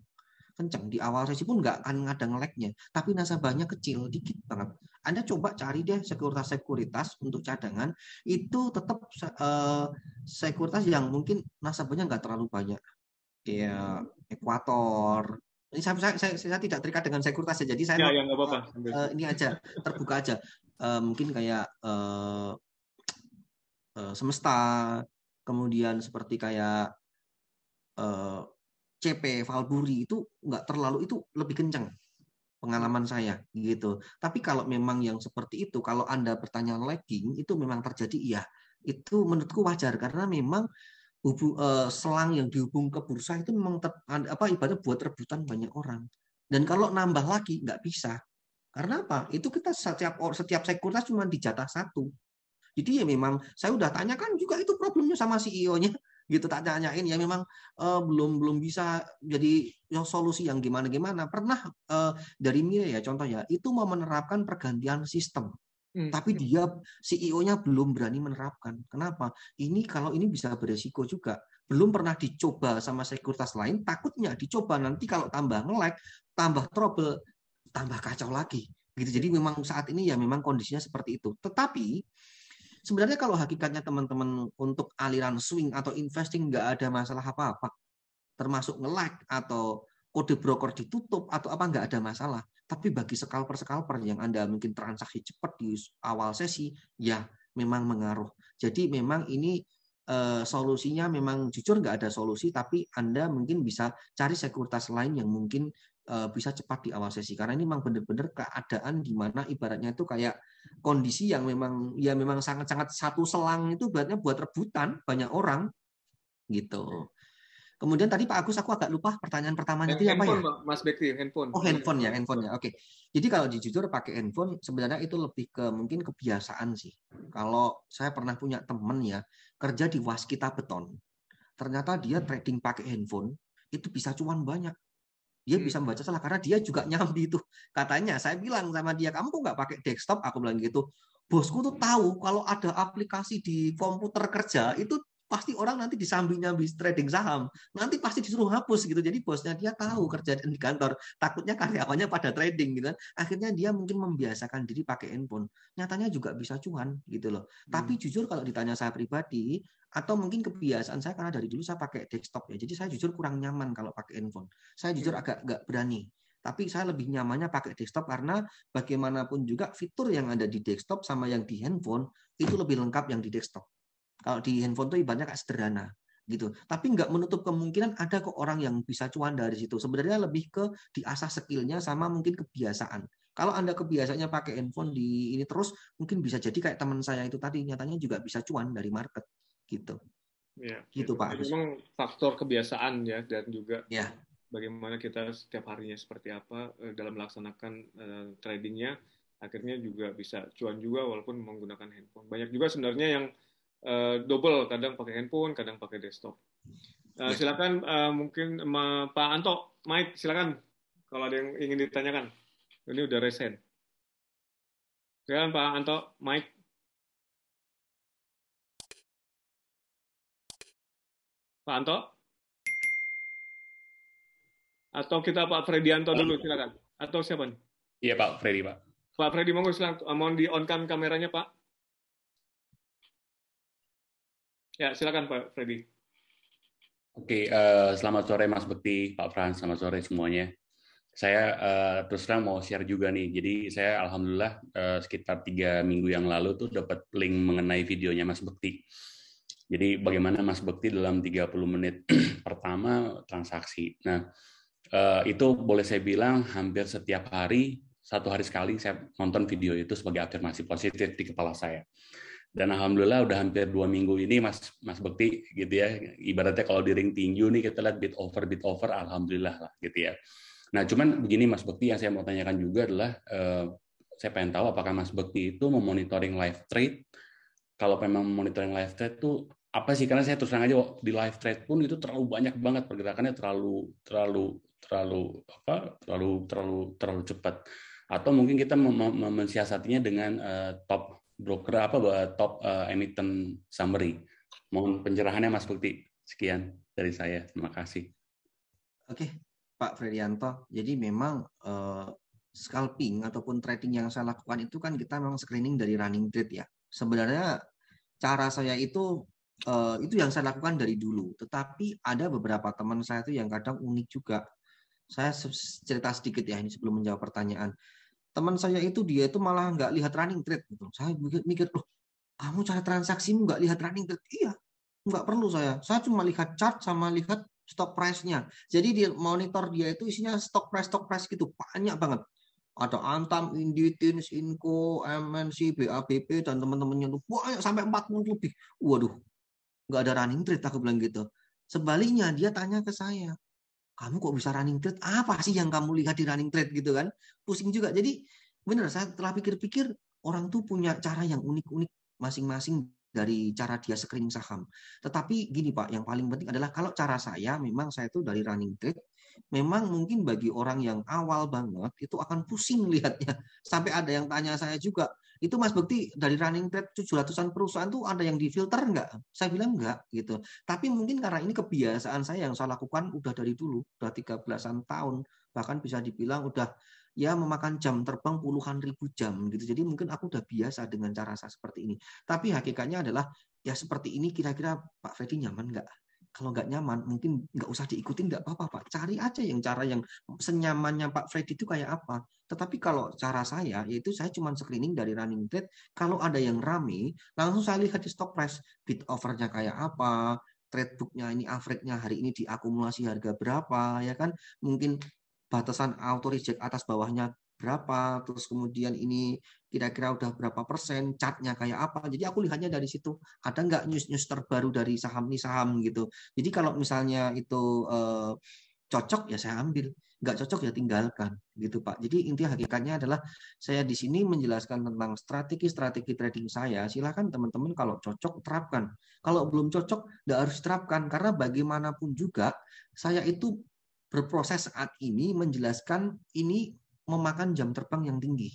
Kencang di awal sesi pun nggak akan ada ngeleknya tapi nasabahnya kecil dikit banget. Anda coba cari deh sekuritas-sekuritas untuk cadangan. Itu tetap uh, sekuritas yang mungkin nasabahnya nggak terlalu banyak. Ya ekuator. Ini saya, saya, saya, saya tidak terikat dengan sekuritas ya. Jadi saya ya, ya, apa-apa. Uh, ini aja terbuka aja. Uh, mungkin kayak uh, uh, semesta kemudian seperti kayak uh, CP Valburi itu nggak terlalu itu lebih kencang pengalaman saya gitu. Tapi kalau memang yang seperti itu, kalau Anda bertanya lagging itu memang terjadi iya. Itu menurutku wajar karena memang hubung, uh, selang yang dihubung ke bursa itu memang ter, apa ibadah buat rebutan banyak orang. Dan kalau nambah lagi nggak bisa. Karena apa? Itu kita setiap setiap sekuritas cuma dijatah satu. Jadi ya memang saya udah tanyakan juga itu problemnya sama CEO-nya gitu tak tanyain. Ya memang uh, belum belum bisa jadi yang solusi yang gimana gimana pernah uh, dari Mia ya contoh ya itu mau menerapkan pergantian sistem. Hmm. tapi dia CEO-nya belum berani menerapkan. Kenapa? Ini kalau ini bisa beresiko juga. Belum pernah dicoba sama sekuritas lain takutnya dicoba nanti kalau tambah nge tambah trouble tambah kacau lagi. Gitu. Jadi memang saat ini ya memang kondisinya seperti itu. Tetapi Sebenarnya kalau hakikatnya teman-teman untuk aliran swing atau investing nggak ada masalah apa-apa, termasuk nge-lag atau kode broker ditutup atau apa nggak ada masalah. Tapi bagi scalper-scalper yang Anda mungkin transaksi cepat di awal sesi, ya memang mengaruh. Jadi memang ini eh, solusinya memang jujur nggak ada solusi, tapi Anda mungkin bisa cari sekuritas lain yang mungkin bisa cepat di awal sesi. Karena ini memang benar-benar keadaan di mana ibaratnya itu kayak kondisi yang memang ya memang sangat-sangat satu selang itu buatnya buat rebutan banyak orang gitu. Kemudian tadi Pak Agus aku agak lupa pertanyaan pertamanya itu apa ya? Mas Bekti, handphone. Oh, handphone ya, handphone ya. Oke. Jadi kalau jujur pakai handphone sebenarnya itu lebih ke mungkin kebiasaan sih. Kalau saya pernah punya temen ya kerja di waskita beton. Ternyata dia trading pakai handphone itu bisa cuan banyak dia hmm. bisa membaca salah karena dia juga nyambi itu. Katanya saya bilang sama dia kamu kok nggak pakai desktop aku bilang gitu. Bosku tuh tahu kalau ada aplikasi di komputer kerja itu pasti orang nanti disambi nyambi trading saham nanti pasti disuruh hapus gitu. Jadi bosnya dia tahu kerja di kantor takutnya karyawannya pada trading gitu kan. Akhirnya dia mungkin membiasakan diri pakai handphone. Nyatanya juga bisa cuan gitu loh. Hmm. tapi jujur kalau ditanya saya pribadi atau mungkin kebiasaan saya karena dari dulu saya pakai desktop ya jadi saya jujur kurang nyaman kalau pakai handphone. Saya jujur hmm. agak nggak berani tapi saya lebih nyamannya pakai desktop karena bagaimanapun juga fitur yang ada di desktop sama yang di handphone itu lebih lengkap yang di desktop kalau di handphone tuh ibaratnya kayak sederhana gitu. Tapi nggak menutup kemungkinan ada kok orang yang bisa cuan dari situ. Sebenarnya lebih ke diasah skillnya sama mungkin kebiasaan. Kalau Anda kebiasaannya pakai handphone di ini terus, mungkin bisa jadi kayak teman saya itu tadi, nyatanya juga bisa cuan dari market. Gitu. Ya, gitu ya. Pak. Memang faktor kebiasaan ya, dan juga ya. bagaimana kita setiap harinya seperti apa eh, dalam melaksanakan uh, tradingnya, akhirnya juga bisa cuan juga walaupun menggunakan handphone. Banyak juga sebenarnya yang uh, double, kadang pakai handphone, kadang pakai desktop. Uh, silakan uh, mungkin uh, Pak Anto, Mike, silakan kalau ada yang ingin ditanyakan. Ini udah resen. Silakan Pak Anto, Mike. Pak Anto? Atau kita Pak Fredianto dulu, silakan. atau siapa nih? Iya Pak Freddy Pak. Pak Freddy monggo silakan mohon di on cam kameranya Pak. Ya silakan Pak Freddy. Oke, uh, selamat sore Mas Bekti, Pak Frans, selamat sore semuanya. Saya uh, terus terang mau share juga nih. Jadi saya alhamdulillah uh, sekitar tiga minggu yang lalu tuh dapat link mengenai videonya Mas Bekti. Jadi bagaimana Mas Bekti dalam 30 menit pertama transaksi. Nah, uh, itu boleh saya bilang hampir setiap hari, satu hari sekali saya nonton video itu sebagai afirmasi positif di kepala saya dan alhamdulillah udah hampir dua minggu ini mas mas Bekti gitu ya. Ibaratnya kalau di ring tinju nih kita lihat bit over bit over alhamdulillah lah gitu ya. Nah cuman begini mas Bekti yang saya mau tanyakan juga adalah eh, saya pengen tahu apakah mas Bekti itu memonitoring live trade? Kalau memang monitoring live trade itu apa sih? Karena saya terus terang aja di live trade pun itu terlalu banyak banget pergerakannya terlalu terlalu terlalu apa terlalu terlalu terlalu cepat. Atau mungkin kita mensiasatinya dengan uh, top broker apa top uh, emiten summary. Mohon pencerahannya Mas Bukti. Sekian dari saya. Terima kasih. Oke, Pak Fredianto. Jadi memang uh, scalping ataupun trading yang saya lakukan itu kan kita memang screening dari running trade ya. Sebenarnya cara saya itu uh, itu yang saya lakukan dari dulu. Tetapi ada beberapa teman saya itu yang kadang unik juga. Saya cerita sedikit ya ini sebelum menjawab pertanyaan teman saya itu dia itu malah nggak lihat running trade gitu. Saya mikir, loh, kamu cara transaksimu nggak lihat running trade? Iya, nggak perlu saya. Saya cuma lihat chart sama lihat stock price-nya. Jadi dia monitor dia itu isinya stock price stock price gitu banyak banget. Ada Antam, Inditins, Inco, MNC, BABP dan teman-temannya tuh banyak sampai 40 lebih. Waduh, nggak ada running trade aku bilang gitu. Sebaliknya dia tanya ke saya, kamu kok bisa running trade? Apa sih yang kamu lihat di running trade gitu kan? Pusing juga. Jadi benar saya telah pikir-pikir orang tuh punya cara yang unik-unik masing-masing dari cara dia screening saham. Tetapi gini Pak, yang paling penting adalah kalau cara saya memang saya itu dari running trade memang mungkin bagi orang yang awal banget itu akan pusing lihatnya. Sampai ada yang tanya saya juga, itu Mas Bekti dari running trade 700-an perusahaan tuh ada yang difilter enggak? Saya bilang enggak gitu. Tapi mungkin karena ini kebiasaan saya yang saya lakukan udah dari dulu, udah 13-an tahun, bahkan bisa dibilang udah ya memakan jam terbang puluhan ribu jam gitu. Jadi mungkin aku udah biasa dengan cara saya seperti ini. Tapi hakikatnya adalah ya seperti ini kira-kira Pak Freddy nyaman nggak? Kalau nggak nyaman mungkin nggak usah diikutin nggak apa-apa pak. Cari aja yang cara yang senyamannya Pak Freddy itu kayak apa. Tetapi kalau cara saya yaitu saya cuma screening dari running trade. Kalau ada yang rame langsung saya lihat di stock price. Bid overnya kayak apa trade booknya ini average-nya hari ini diakumulasi harga berapa ya kan? Mungkin batasan auto reject atas bawahnya berapa, terus kemudian ini kira-kira udah berapa persen, chartnya kayak apa. Jadi aku lihatnya dari situ. Ada nggak news-news terbaru dari saham nih saham gitu. Jadi kalau misalnya itu eh, cocok ya saya ambil, nggak cocok ya tinggalkan gitu Pak. Jadi inti hakikatnya adalah saya di sini menjelaskan tentang strategi-strategi trading saya. Silahkan teman-teman kalau cocok terapkan. Kalau belum cocok nggak harus terapkan karena bagaimanapun juga saya itu berproses saat ini menjelaskan ini memakan jam terbang yang tinggi.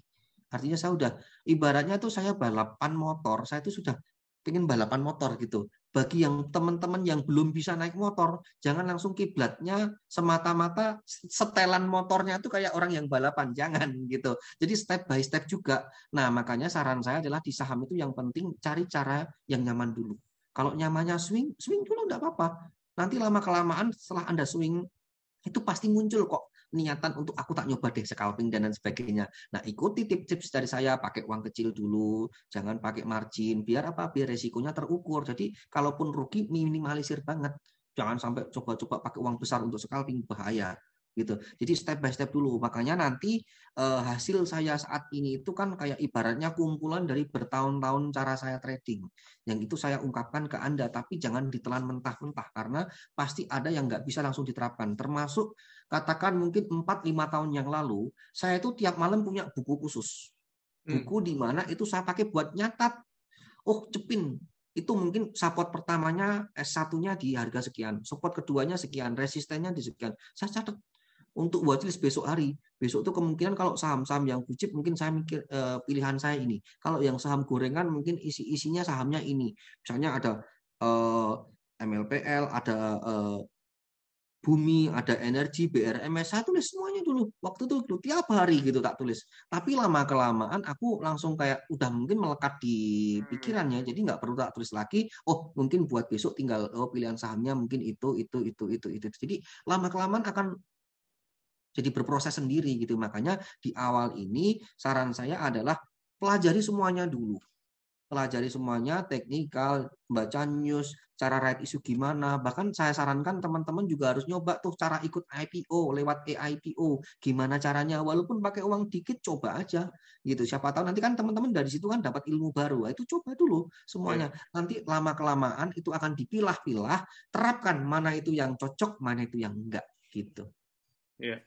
Artinya saya udah ibaratnya tuh saya balapan motor, saya itu sudah pengen balapan motor gitu. Bagi yang teman-teman yang belum bisa naik motor, jangan langsung kiblatnya semata-mata setelan motornya itu kayak orang yang balapan, jangan gitu. Jadi step by step juga. Nah, makanya saran saya adalah di saham itu yang penting cari cara yang nyaman dulu. Kalau nyamannya swing, swing dulu enggak apa-apa. Nanti lama kelamaan setelah Anda swing itu pasti muncul kok niatan untuk aku tak nyoba deh scalping dan lain sebagainya. Nah, ikuti tips-tips dari saya, pakai uang kecil dulu, jangan pakai margin, biar apa? Biar resikonya terukur. Jadi, kalaupun rugi minimalisir banget. Jangan sampai coba-coba pakai uang besar untuk scalping, bahaya gitu. Jadi step by step dulu. Makanya nanti eh, hasil saya saat ini itu kan kayak ibaratnya kumpulan dari bertahun-tahun cara saya trading. Yang itu saya ungkapkan ke Anda, tapi jangan ditelan mentah-mentah karena pasti ada yang nggak bisa langsung diterapkan. Termasuk katakan mungkin 4-5 tahun yang lalu, saya itu tiap malam punya buku khusus. Hmm. Buku hmm. di mana itu saya pakai buat nyatat. Oh, cepin. Itu mungkin support pertamanya S1-nya di harga sekian, support keduanya sekian, resistennya di sekian. Saya catat untuk watchlist besok hari. Besok itu kemungkinan kalau saham-saham yang wajib mungkin saya mikir uh, pilihan saya ini. Kalau yang saham gorengan mungkin isi-isinya sahamnya ini. Misalnya ada uh, eh, MLPL, ada bumi, ada energi, BRMS, saya tulis semuanya dulu. Waktu itu dulu tiap hari gitu tak tulis. Tapi lama kelamaan aku langsung kayak udah mungkin melekat di hmm. pikirannya, jadi nggak perlu tak tulis lagi. Oh mungkin buat besok tinggal oh pilihan sahamnya mungkin itu itu itu itu itu. Jadi lama kelamaan akan jadi berproses sendiri gitu. Makanya di awal ini saran saya adalah pelajari semuanya dulu pelajari semuanya, teknikal, baca news, cara write isu gimana. Bahkan saya sarankan teman-teman juga harus nyoba tuh cara ikut IPO lewat AIPO. Gimana caranya? Walaupun pakai uang dikit, coba aja gitu. Siapa tahu nanti kan teman-teman dari situ kan dapat ilmu baru. Itu coba dulu semuanya. Iya. Nanti lama kelamaan itu akan dipilah-pilah, terapkan mana itu yang cocok, mana itu yang enggak gitu. Iya.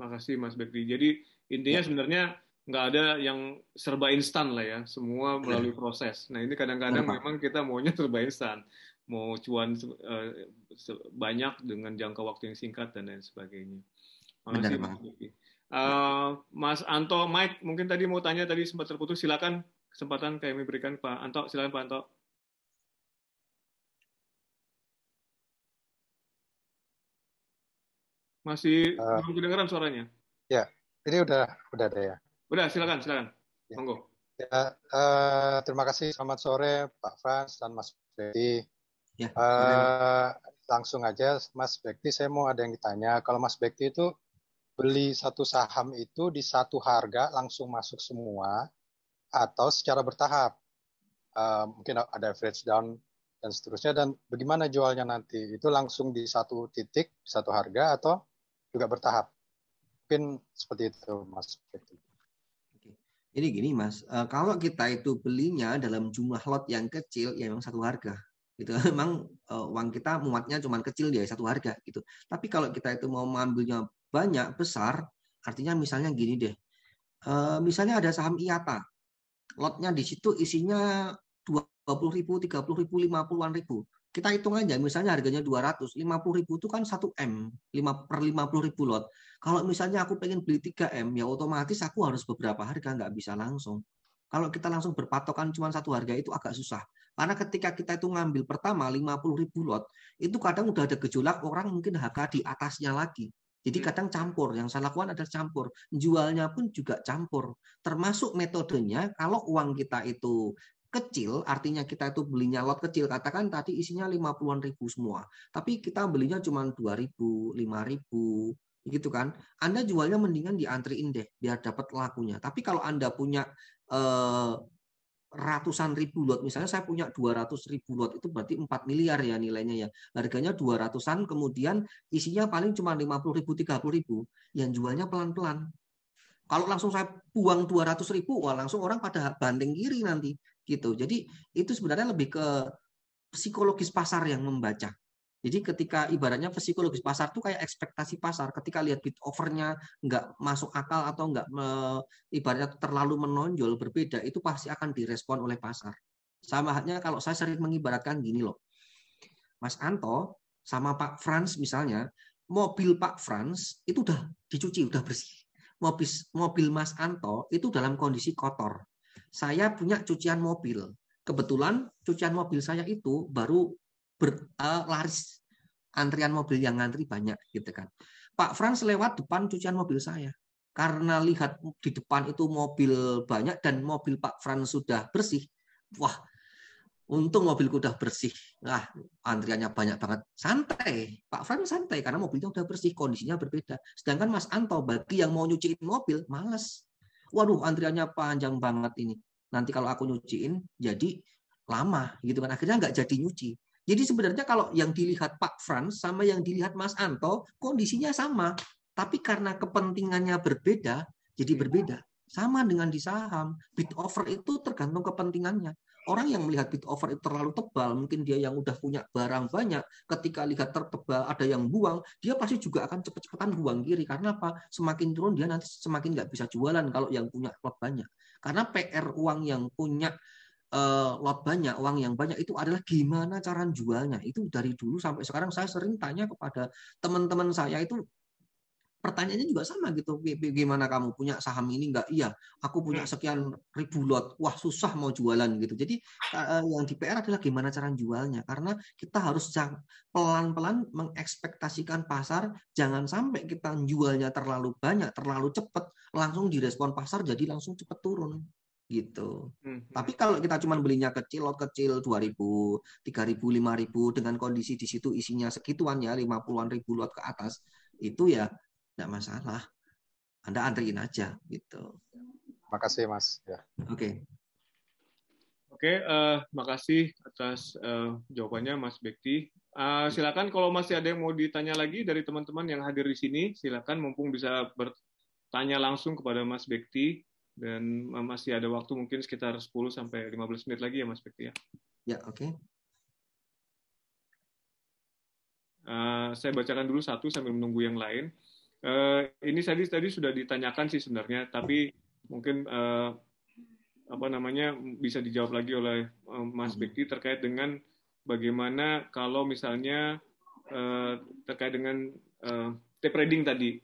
Makasih Mas Bekti. Jadi intinya ya. sebenarnya nggak ada yang serba instan lah ya, semua melalui proses. Nah ini kadang-kadang memang kita maunya serba instan, mau cuan uh, banyak dengan jangka waktu yang singkat dan lain sebagainya. Makasih Mas Uh, Mas Anto, Mike, mungkin tadi mau tanya tadi sempat terputus, silakan kesempatan kami berikan Pak Anto, silakan Pak Anto. Masih uh, belum kedengaran suaranya? Ya, ini udah udah ada ya. Udah, silakan, silakan. Ya. Monggo. Ya, uh, terima kasih. Selamat sore, Pak Frans dan Mas Bekti. Ya, uh, langsung aja, Mas Bekti, saya mau ada yang ditanya. Kalau Mas Bekti itu beli satu saham itu di satu harga langsung masuk semua atau secara bertahap? Uh, mungkin ada average down dan seterusnya. Dan bagaimana jualnya nanti? Itu langsung di satu titik, satu harga atau juga bertahap? Mungkin seperti itu, Mas Bekti. Jadi gini mas, uh, kalau kita itu belinya dalam jumlah lot yang kecil, ya memang satu harga. Gitu. Memang uh, uang kita muatnya cuma kecil ya satu harga gitu. Tapi kalau kita itu mau mengambilnya banyak besar, artinya misalnya gini deh, uh, misalnya ada saham IATA, lotnya di situ isinya dua puluh ribu, tiga puluh ribu, lima puluhan ribu kita hitung aja misalnya harganya 200 50 ribu itu kan 1 M 5 per 50 ribu lot kalau misalnya aku pengen beli 3 M ya otomatis aku harus beberapa harga nggak bisa langsung kalau kita langsung berpatokan cuma satu harga itu agak susah karena ketika kita itu ngambil pertama 50 ribu lot itu kadang udah ada gejolak orang mungkin harga di atasnya lagi jadi hmm. kadang campur. Yang saya lakukan adalah campur. Jualnya pun juga campur. Termasuk metodenya kalau uang kita itu kecil, artinya kita itu belinya lot kecil, katakan tadi isinya 50-an ribu semua. Tapi kita belinya cuma 2 ribu, 5 ribu, gitu kan. Anda jualnya mendingan diantriin deh, biar dapat lakunya. Tapi kalau Anda punya eh, ratusan ribu lot, misalnya saya punya 200 ribu lot, itu berarti 4 miliar ya nilainya ya. Harganya 200-an, kemudian isinya paling cuma 50 ribu, 30 ribu, yang jualnya pelan-pelan. Kalau langsung saya buang 200 ribu, wah langsung orang pada banding kiri nanti gitu. Jadi itu sebenarnya lebih ke psikologis pasar yang membaca. Jadi ketika ibaratnya psikologis pasar itu kayak ekspektasi pasar. Ketika lihat bid overnya nggak masuk akal atau nggak me, ibaratnya terlalu menonjol berbeda, itu pasti akan direspon oleh pasar. Sama halnya kalau saya sering mengibaratkan gini loh. Mas Anto sama Pak Franz misalnya, mobil Pak Franz itu udah dicuci, udah bersih. Mobil, mobil Mas Anto itu dalam kondisi kotor saya punya cucian mobil. Kebetulan cucian mobil saya itu baru berlaris uh, antrian mobil yang ngantri banyak gitu kan. Pak Frans lewat depan cucian mobil saya. Karena lihat di depan itu mobil banyak dan mobil Pak Frans sudah bersih. Wah, untung mobilku udah bersih. Nah, antriannya banyak banget. Santai. Pak Frans santai karena mobilnya udah bersih, kondisinya berbeda. Sedangkan Mas Anto bagi yang mau nyuciin mobil, males waduh antriannya panjang banget ini. Nanti kalau aku nyuciin jadi lama gitu kan. Akhirnya nggak jadi nyuci. Jadi sebenarnya kalau yang dilihat Pak Frans sama yang dilihat Mas Anto kondisinya sama. Tapi karena kepentingannya berbeda, jadi berbeda. Sama dengan di saham. Bid offer itu tergantung kepentingannya. Orang yang melihat bid offer itu terlalu tebal, mungkin dia yang udah punya barang banyak, ketika lihat tertebal ada yang buang, dia pasti juga akan cepet-cepetan buang kiri. Karena apa? Semakin turun dia nanti semakin nggak bisa jualan kalau yang punya lot banyak. Karena PR uang yang punya uh, lot banyak, uang yang banyak itu adalah gimana cara jualnya. Itu dari dulu sampai sekarang saya sering tanya kepada teman-teman saya itu pertanyaannya juga sama gitu. Gimana kamu punya saham ini enggak? Iya, aku punya hmm. sekian ribu lot. Wah, susah mau jualan gitu. Jadi uh, yang di PR adalah gimana cara jualnya. Karena kita harus pelan-pelan mengekspektasikan pasar. Jangan sampai kita jualnya terlalu banyak, terlalu cepat, langsung direspon pasar jadi langsung cepat turun gitu. Hmm. Tapi kalau kita cuma belinya kecil, lot kecil 2000, 3000, 5000 dengan kondisi di situ isinya segituan ya 50-an ribu lot ke atas, itu ya tidak masalah. Anda antriin aja gitu. Makasih Mas. Ya. Oke. Okay. Oke, uh, makasih atas uh, jawabannya Mas Bekti. Uh, silakan kalau masih ada yang mau ditanya lagi dari teman-teman yang hadir di sini, silakan mumpung bisa bertanya langsung kepada Mas Bekti dan masih ada waktu mungkin sekitar 10 sampai 15 menit lagi ya Mas Bekti ya. Ya, oke. Okay. Uh, saya bacakan dulu satu sambil menunggu yang lain. Uh, ini tadi tadi sudah ditanyakan sih sebenarnya, tapi mungkin uh, apa namanya bisa dijawab lagi oleh uh, Mas hmm. Bekti terkait dengan bagaimana kalau misalnya uh, terkait dengan uh, tape reading tadi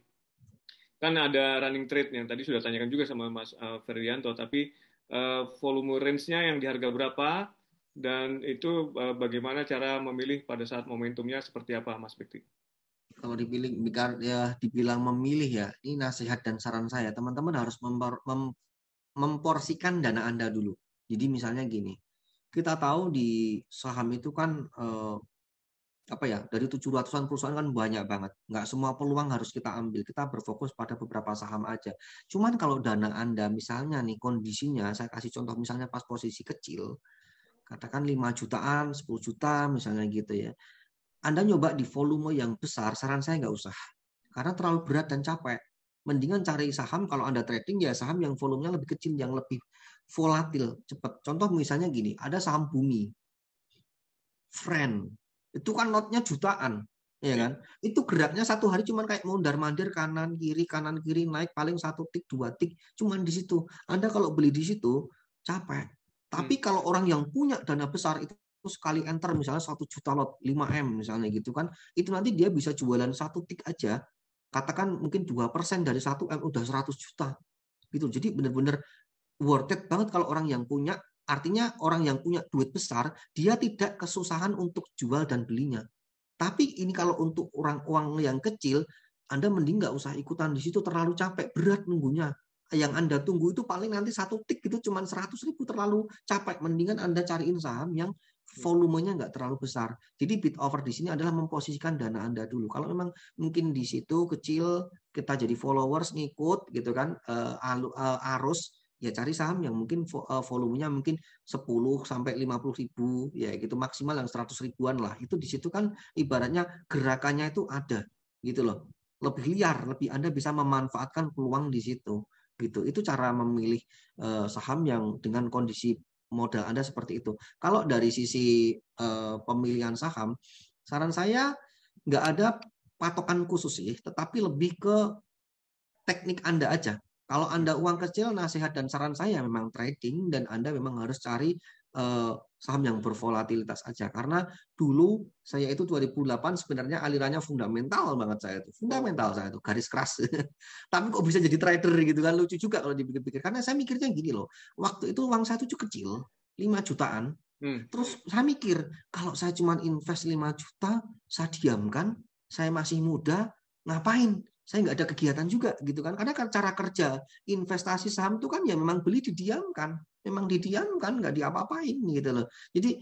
kan ada running trade yang tadi sudah tanyakan juga sama Mas uh, Ferdianto, tapi uh, volume range-nya yang di harga berapa dan itu uh, bagaimana cara memilih pada saat momentumnya seperti apa, Mas Bekti? Kalau dipilih ya dibilang memilih ya ini nasihat dan saran saya. Teman-teman harus mempor, mem, memporsikan dana anda dulu. Jadi misalnya gini kita tahu di saham itu kan eh, apa ya dari 700-an perusahaan kan banyak banget. Nggak semua peluang harus kita ambil. Kita berfokus pada beberapa saham aja. Cuman kalau dana anda misalnya nih kondisinya saya kasih contoh misalnya pas posisi kecil katakan 5 jutaan 10 juta misalnya gitu ya anda nyoba di volume yang besar, saran saya nggak usah. Karena terlalu berat dan capek. Mendingan cari saham kalau Anda trading ya saham yang volumenya lebih kecil, yang lebih volatil, cepat. Contoh misalnya gini, ada saham bumi. Friend. Itu kan notnya jutaan. ya kan? Itu geraknya satu hari cuma kayak mondar mandir kanan kiri kanan kiri naik paling satu tik dua tik cuman di situ. Anda kalau beli di situ capek. Tapi hmm. kalau orang yang punya dana besar itu sekali enter misalnya satu juta lot 5 m misalnya gitu kan itu nanti dia bisa jualan satu tik aja. Katakan mungkin dua persen dari satu m udah 100 juta. Gitu. Jadi benar-benar worth it banget kalau orang yang punya. Artinya orang yang punya duit besar dia tidak kesusahan untuk jual dan belinya. Tapi ini kalau untuk orang uang yang kecil anda mending nggak usah ikutan. Di situ terlalu capek berat nunggunya. Yang Anda tunggu itu paling nanti satu tik itu cuma 100 ribu terlalu capek. Mendingan Anda cariin saham yang. Volumenya nggak terlalu besar. Jadi bid over di sini adalah memposisikan dana Anda dulu. Kalau memang mungkin di situ kecil kita jadi followers ngikut gitu kan uh, arus ya cari saham yang mungkin volumenya mungkin 10 sampai 50 ribu ya gitu maksimal yang 100 ribuan lah. Itu di situ kan ibaratnya gerakannya itu ada gitu loh. Lebih liar, lebih Anda bisa memanfaatkan peluang di situ gitu. Itu cara memilih saham yang dengan kondisi modal Anda seperti itu. Kalau dari sisi uh, pemilihan saham, saran saya nggak ada patokan khusus sih, tetapi lebih ke teknik Anda aja. Kalau Anda uang kecil, nasihat dan saran saya memang trading dan Anda memang harus cari saham yang bervolatilitas aja. Karena dulu saya itu 2008 sebenarnya alirannya fundamental banget saya itu. Fundamental saya itu, garis keras. Tapi kok bisa jadi trader gitu kan. Lucu juga kalau dipikir-pikir. Karena saya mikirnya gini loh. Waktu itu uang saya itu kecil, 5 jutaan. Hmm. Terus saya mikir, kalau saya cuma invest 5 juta, saya diamkan, saya masih muda, ngapain? saya nggak ada kegiatan juga gitu kan karena kan cara kerja investasi saham itu kan ya memang beli didiamkan memang didiamkan nggak diapa-apain gitu loh jadi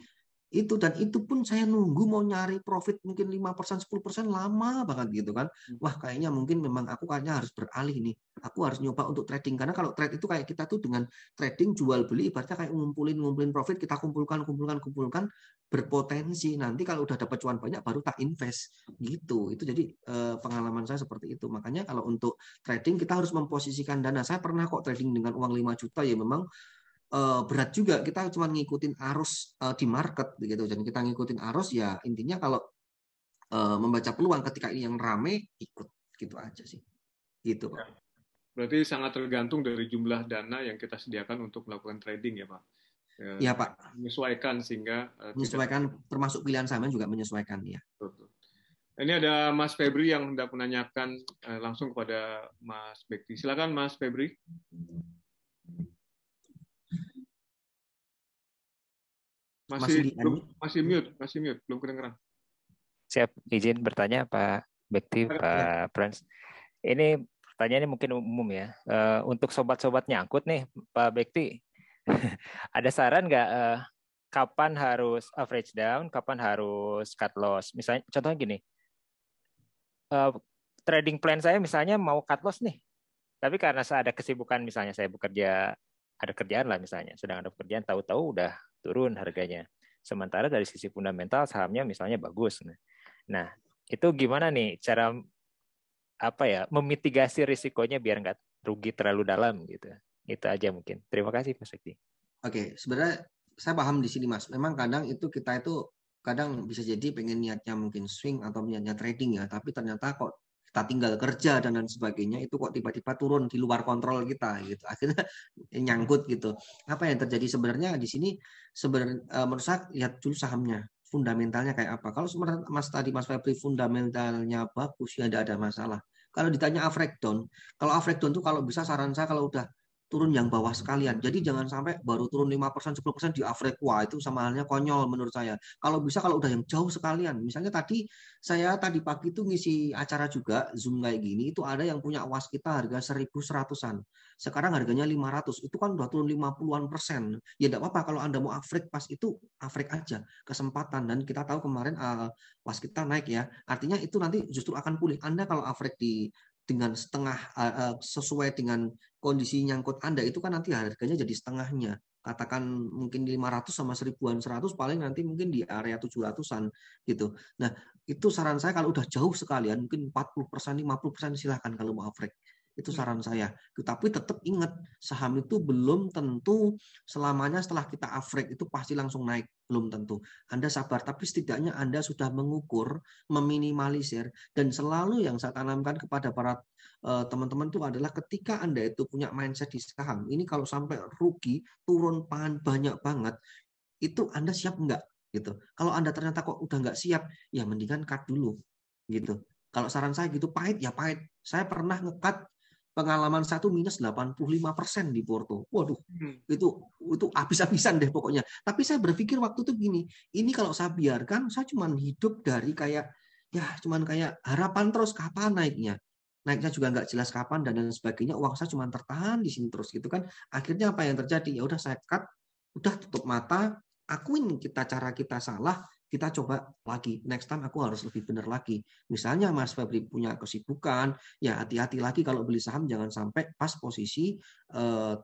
itu dan itu pun saya nunggu mau nyari profit mungkin 5% 10% lama banget gitu kan. Hmm. Wah, kayaknya mungkin memang aku kayaknya harus beralih nih. Aku harus nyoba untuk trading karena kalau trade itu kayak kita tuh dengan trading jual beli ibaratnya kayak ngumpulin ngumpulin profit kita kumpulkan kumpulkan kumpulkan berpotensi nanti kalau udah dapat cuan banyak baru tak invest gitu. Itu jadi eh, pengalaman saya seperti itu. Makanya kalau untuk trading kita harus memposisikan dana. Saya pernah kok trading dengan uang 5 juta ya memang berat juga kita cuma ngikutin arus uh, di market begitu dan kita ngikutin arus ya intinya kalau uh, membaca peluang ketika ini yang rame ikut gitu aja sih gitu pak. Berarti sangat tergantung dari jumlah dana yang kita sediakan untuk melakukan trading ya pak. Ya, ya pak. Menyesuaikan sehingga menyesuaikan tidak... termasuk pilihan sama juga menyesuaikan ya. Betul. Ini ada Mas Febri yang hendak menanyakan eh, langsung kepada Mas Bekti. Silakan Mas Febri. Masih masih, masih mute, masih mute, belum kedengeran. Siap, izin bertanya Pak Bekti, Pak Prince. Ini pertanyaannya mungkin umum ya. Uh, untuk sobat-sobat nyangkut nih, Pak Bekti, ada saran nggak uh, kapan harus average down, kapan harus cut loss? Misalnya, contohnya gini, uh, trading plan saya misalnya mau cut loss nih, tapi karena saya ada kesibukan misalnya saya bekerja ada kerjaan lah misalnya, sedang ada pekerjaan tahu-tahu udah turun harganya. Sementara dari sisi fundamental sahamnya misalnya bagus. Nah, itu gimana nih cara apa ya memitigasi risikonya biar nggak rugi terlalu dalam gitu. Itu aja mungkin. Terima kasih Pak Sekti. Oke, sebenarnya saya paham di sini Mas. Memang kadang itu kita itu kadang bisa jadi pengen niatnya mungkin swing atau niatnya trading ya, tapi ternyata kok kita tinggal kerja dan lain sebagainya itu kok tiba-tiba turun di luar kontrol kita gitu. Akhirnya nyangkut gitu. Apa yang terjadi sebenarnya di sini sebenarnya uh, menurut saya lihat dulu sahamnya fundamentalnya kayak apa. Kalau Mas tadi Mas Febri fundamentalnya bagus ya tidak ada masalah. Kalau ditanya average down, kalau average down tuh kalau bisa saran saya kalau udah turun yang bawah sekalian. Jadi jangan sampai baru turun 5%, 10% di. Wah, itu sama halnya konyol menurut saya. Kalau bisa kalau udah yang jauh sekalian. Misalnya tadi saya tadi pagi itu ngisi acara juga Zoom kayak gini, itu ada yang punya was kita harga 1100-an. Sekarang harganya 500. Itu kan udah turun 50-an persen. Ya enggak apa-apa kalau Anda mau average pas itu average aja. Kesempatan dan kita tahu kemarin uh, was kita naik ya. Artinya itu nanti justru akan pulih. Anda kalau average di dengan setengah uh, sesuai dengan kondisi nyangkut Anda itu kan nanti harganya jadi setengahnya. Katakan mungkin 500 sama seribuan 100 paling nanti mungkin di area 700-an gitu. Nah, itu saran saya kalau udah jauh sekalian mungkin 40%, 50% silahkan kalau mau average. Itu hmm. saran saya. Tapi tetap ingat, saham itu belum tentu selamanya setelah kita average itu pasti langsung naik. Belum tentu. Anda sabar, tapi setidaknya Anda sudah mengukur, meminimalisir, dan selalu yang saya tanamkan kepada para eh, teman-teman itu adalah ketika Anda itu punya mindset di saham, ini kalau sampai rugi, turun pangan banyak banget, itu Anda siap enggak? gitu. Kalau Anda ternyata kok udah nggak siap, ya mendingan cut dulu gitu. Kalau saran saya gitu pahit ya pahit. Saya pernah ngekat pengalaman satu minus 85 persen di Porto. Waduh, hmm. itu itu habis-habisan deh pokoknya. Tapi saya berpikir waktu itu gini, ini kalau saya biarkan, saya cuma hidup dari kayak ya cuman kayak harapan terus kapan naiknya. Naiknya juga nggak jelas kapan dan lain sebagainya. Uang saya cuma tertahan di sini terus gitu kan. Akhirnya apa yang terjadi? Ya udah saya cut, udah tutup mata, akuin kita cara kita salah, kita coba lagi. Next time aku harus lebih benar lagi. Misalnya Mas Febri punya kesibukan, ya hati-hati lagi kalau beli saham jangan sampai pas posisi uh,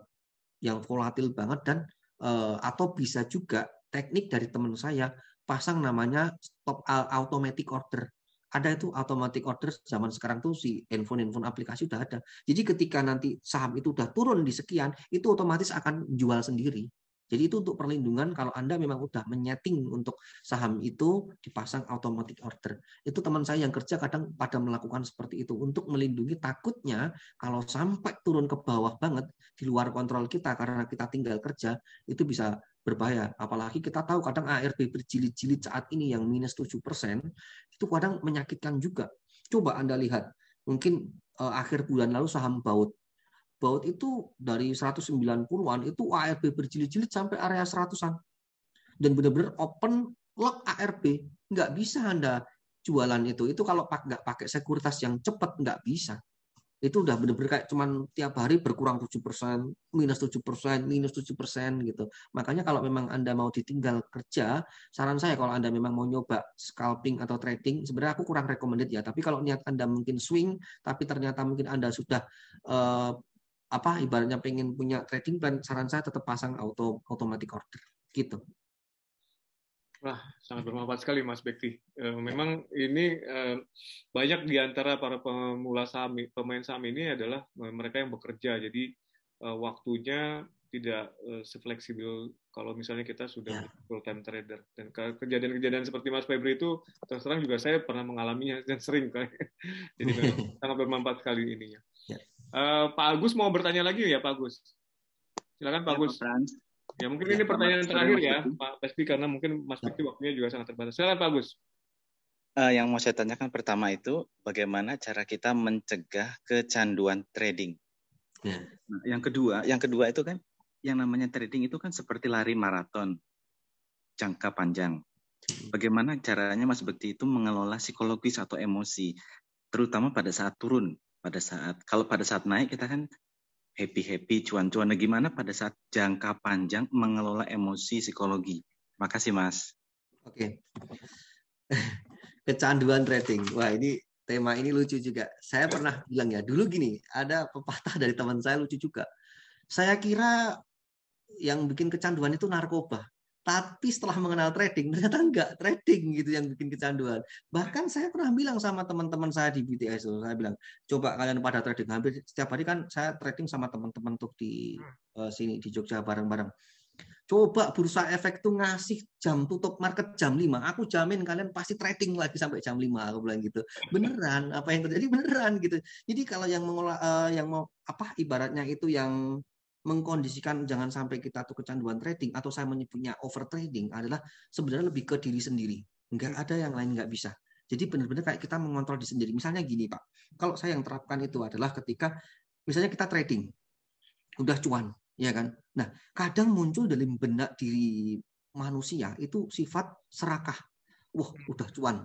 yang volatil banget dan uh, atau bisa juga teknik dari teman saya pasang namanya stop automatic order. Ada itu automatic order zaman sekarang tuh si handphone-handphone aplikasi udah ada. Jadi ketika nanti saham itu udah turun di sekian, itu otomatis akan jual sendiri. Jadi itu untuk perlindungan kalau Anda memang udah menyeting untuk saham itu dipasang automatic order. Itu teman saya yang kerja kadang pada melakukan seperti itu untuk melindungi takutnya kalau sampai turun ke bawah banget di luar kontrol kita karena kita tinggal kerja itu bisa berbahaya. Apalagi kita tahu kadang ARB berjilid-jilid saat ini yang minus 7% itu kadang menyakitkan juga. Coba Anda lihat, mungkin uh, akhir bulan lalu saham baut baut itu dari 190-an itu ARB berjilid-jilid sampai area 100-an. Dan benar-benar open lock ARB. Nggak bisa Anda jualan itu. Itu kalau nggak pakai sekuritas yang cepat, nggak bisa. Itu udah benar-benar kayak cuman tiap hari berkurang 7%, minus 7%, minus 7% gitu. Makanya kalau memang Anda mau ditinggal kerja, saran saya kalau Anda memang mau nyoba scalping atau trading, sebenarnya aku kurang recommended ya. Tapi kalau niat Anda mungkin swing, tapi ternyata mungkin Anda sudah uh, apa ibaratnya pengen punya trading plan saran saya tetap pasang auto automatic order gitu. Wah, sangat bermanfaat sekali Mas Bekti. Eh, memang ini eh, banyak di antara para pemula saham, pemain saham ini adalah mereka yang bekerja. Jadi eh, waktunya tidak sefleksibel kalau misalnya kita sudah ya. full time trader. Dan kejadian-kejadian seperti Mas Febri itu terus terang juga saya pernah mengalaminya dan sering Jadi memang sangat bermanfaat sekali ininya. Ya. Uh, Pak Agus mau bertanya lagi ya Pak Agus? Silakan Pak ya, Agus. Pak ya mungkin ya, ini pertanyaan terakhir ya Pak Pesti karena mungkin Mas Fikri ya. waktunya juga sangat terbatas. Silakan Pak Agus. uh, yang mau saya tanyakan pertama itu bagaimana cara kita mencegah kecanduan trading. Yeah. Nah, yang kedua, yang kedua itu kan yang namanya trading itu kan seperti lari maraton jangka panjang. Bagaimana caranya Mas Bekti itu mengelola psikologis atau emosi, terutama pada saat turun, pada saat kalau pada saat naik kita kan happy happy cuan-cuan. Nah, gimana pada saat jangka panjang mengelola emosi psikologi? Makasih Mas. Oke. Kecanduan trading. Wah, ini tema ini lucu juga. Saya pernah bilang ya, dulu gini, ada pepatah dari teman saya lucu juga. Saya kira yang bikin kecanduan itu narkoba. Tapi setelah mengenal trading, ternyata enggak trading gitu yang bikin kecanduan. Bahkan saya pernah bilang sama teman-teman saya di BTS, saya bilang, coba kalian pada trading. Hampir setiap hari kan saya trading sama teman-teman tuh di uh, sini di Jogja bareng-bareng. Coba bursa efek tuh ngasih jam tutup market jam 5. Aku jamin kalian pasti trading lagi sampai jam 5 aku bilang gitu. Beneran apa yang terjadi beneran gitu. Jadi kalau yang mengolah uh, yang mau apa ibaratnya itu yang mengkondisikan jangan sampai kita tuh kecanduan trading atau saya menyebutnya over trading adalah sebenarnya lebih ke diri sendiri. Enggak ada yang lain nggak bisa. Jadi benar-benar kayak kita mengontrol diri sendiri. Misalnya gini Pak, kalau saya yang terapkan itu adalah ketika misalnya kita trading, udah cuan, ya kan? Nah, kadang muncul dalam benak diri manusia itu sifat serakah. Wah, udah cuan.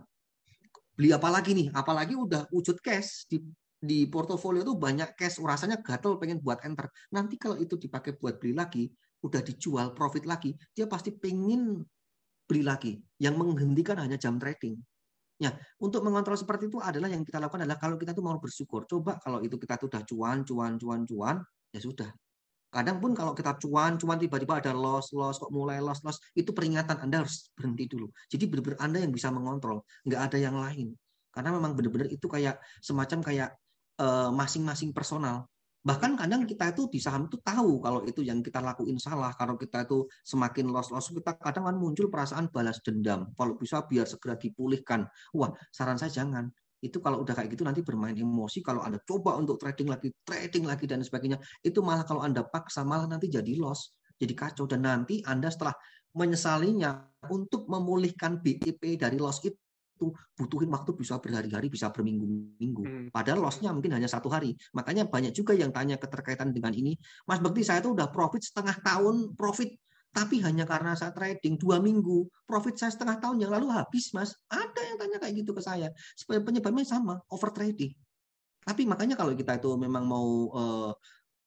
Beli apa lagi nih? Apalagi udah wujud cash di di portofolio itu banyak cash, rasanya gatel pengen buat enter. Nanti kalau itu dipakai buat beli lagi, udah dijual profit lagi, dia pasti pengen beli lagi. Yang menghentikan hanya jam trading. Ya, untuk mengontrol seperti itu adalah yang kita lakukan adalah kalau kita tuh mau bersyukur. Coba kalau itu kita tuh udah cuan, cuan, cuan, cuan, ya sudah. Kadang pun kalau kita cuan, cuan tiba-tiba ada loss, loss, kok mulai loss, loss, itu peringatan Anda harus berhenti dulu. Jadi benar-benar Anda yang bisa mengontrol, nggak ada yang lain. Karena memang benar-benar itu kayak semacam kayak masing-masing uh, personal. Bahkan kadang kita itu di saham itu tahu kalau itu yang kita lakuin salah. Kalau kita itu semakin loss-loss, kita kadang kan muncul perasaan balas dendam. Kalau bisa biar segera dipulihkan. Wah, saran saya jangan itu kalau udah kayak gitu nanti bermain emosi kalau anda coba untuk trading lagi trading lagi dan sebagainya itu malah kalau anda paksa malah nanti jadi loss jadi kacau dan nanti anda setelah menyesalinya untuk memulihkan BIP dari loss itu butuhin waktu bisa berhari-hari, bisa berminggu-minggu. Hmm. Padahal lossnya mungkin hanya satu hari. Makanya banyak juga yang tanya keterkaitan dengan ini. Mas Bekti, saya itu udah profit setengah tahun, profit tapi hanya karena saya trading dua minggu, profit saya setengah tahun yang lalu habis, mas. Ada yang tanya kayak gitu ke saya. Penyebabnya sama, over trading. Tapi makanya kalau kita itu memang mau uh,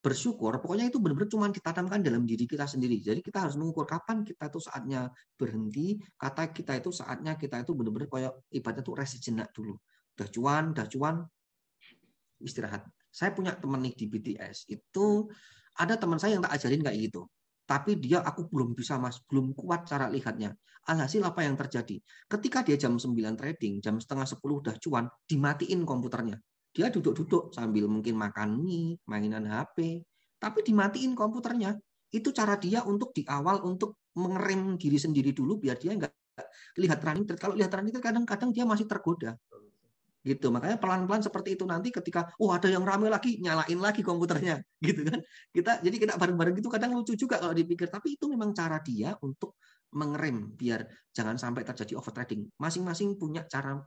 bersyukur, pokoknya itu benar-benar cuma ditanamkan dalam diri kita sendiri. Jadi kita harus mengukur kapan kita itu saatnya berhenti, kata kita itu saatnya kita itu benar-benar kayak ibaratnya tuh rest jenak dulu. Udah cuan, udah cuan, istirahat. Saya punya teman nih di BTS, itu ada teman saya yang tak ajarin kayak gitu tapi dia aku belum bisa mas, belum kuat cara lihatnya. Alhasil apa yang terjadi? Ketika dia jam 9 trading, jam setengah 10 udah cuan, dimatiin komputernya. Dia duduk-duduk sambil mungkin makan mie, mainan HP, tapi dimatiin komputernya. Itu cara dia untuk di awal untuk mengerem diri sendiri dulu biar dia nggak lihat running trade. Kalau lihat running kadang-kadang dia masih tergoda. Gitu. Makanya pelan-pelan seperti itu nanti ketika oh ada yang rame lagi nyalain lagi komputernya. Gitu kan. Kita jadi kita bareng-bareng gitu kadang lucu juga kalau dipikir. Tapi itu memang cara dia untuk mengerem biar jangan sampai terjadi overtrading. Masing-masing punya cara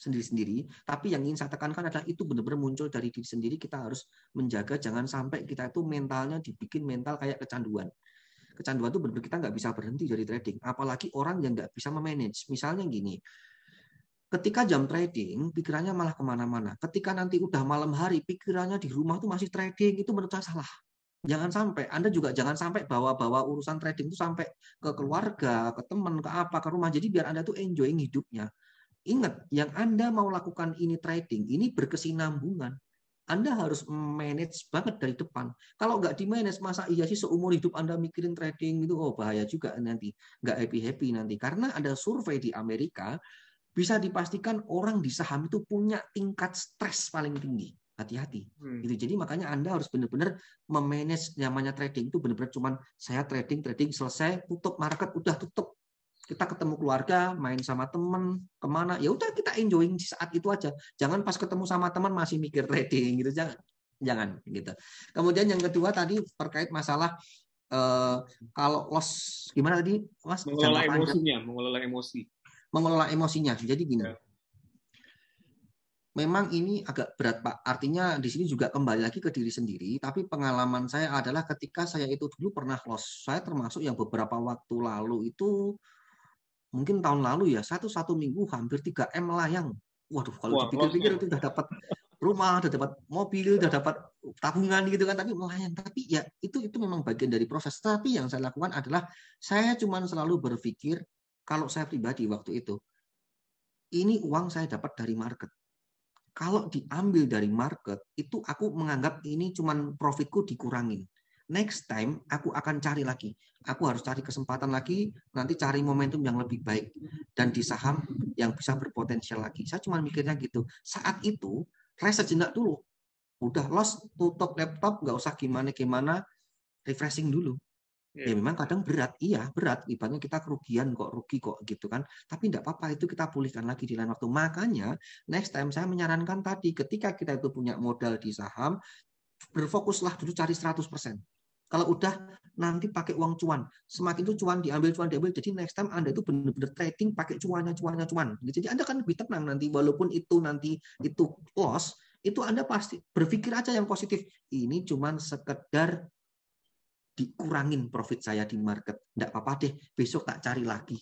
sendiri-sendiri tapi yang ingin saya tekankan adalah itu benar-benar muncul dari diri sendiri kita harus menjaga jangan sampai kita itu mentalnya dibikin mental kayak kecanduan kecanduan itu benar-benar kita nggak bisa berhenti dari trading apalagi orang yang nggak bisa memanage misalnya gini Ketika jam trading, pikirannya malah ke mana-mana. Ketika nanti udah malam hari, pikirannya di rumah tuh masih trading, itu menurut saya salah. Jangan sampai, Anda juga jangan sampai bawa-bawa urusan trading itu sampai ke keluarga, ke teman, ke apa, ke rumah. Jadi biar Anda tuh enjoying hidupnya. Ingat, yang Anda mau lakukan ini trading, ini berkesinambungan. Anda harus manage banget dari depan. Kalau nggak di manage, masa iya sih seumur hidup Anda mikirin trading itu, oh bahaya juga nanti. Nggak happy-happy nanti. Karena ada survei di Amerika, bisa dipastikan orang di saham itu punya tingkat stres paling tinggi. Hati-hati. Hmm. Gitu. Jadi makanya Anda harus benar-benar memanage namanya trading itu benar-benar cuman saya trading, trading selesai, tutup market, udah tutup. Kita ketemu keluarga, main sama teman, ke mana, ya udah kita enjoying di saat itu aja. Jangan pas ketemu sama teman masih mikir trading gitu, jangan. Jangan gitu. Kemudian yang kedua tadi terkait masalah uh, kalau loss gimana tadi Mas? Mengelola emosinya, mengelola emosi mengelola emosinya. Jadi gini, ya. memang ini agak berat Pak. Artinya di sini juga kembali lagi ke diri sendiri. Tapi pengalaman saya adalah ketika saya itu dulu pernah loss. Saya termasuk yang beberapa waktu lalu itu mungkin tahun lalu ya satu satu minggu hampir 3 m melayang. Waduh kalau dipikir-pikir itu udah dapat rumah, udah dapat mobil, udah dapat tabungan gitu kan. Tapi melayang. Tapi ya itu itu memang bagian dari proses. Tapi yang saya lakukan adalah saya cuma selalu berpikir kalau saya pribadi waktu itu ini uang saya dapat dari market kalau diambil dari market itu aku menganggap ini cuman profitku dikurangin. Next time aku akan cari lagi. Aku harus cari kesempatan lagi, nanti cari momentum yang lebih baik dan di saham yang bisa berpotensial lagi. Saya cuma mikirnya gitu. Saat itu rest sejenak dulu. Udah lost, tutup laptop, nggak usah gimana-gimana, refreshing dulu. Ya memang kadang berat, iya berat. Ibaratnya kita kerugian kok, rugi kok gitu kan. Tapi tidak apa-apa itu kita pulihkan lagi di lain waktu. Makanya next time saya menyarankan tadi ketika kita itu punya modal di saham, berfokuslah dulu cari 100%. Kalau udah nanti pakai uang cuan, semakin itu cuan diambil cuan diambil. Jadi next time Anda itu benar-benar trading pakai cuannya cuannya cuan. Jadi Anda kan lebih tenang nanti walaupun itu nanti itu loss, itu Anda pasti berpikir aja yang positif. Ini cuman sekedar dikurangin profit saya di market. Tidak apa-apa deh, besok tak cari lagi.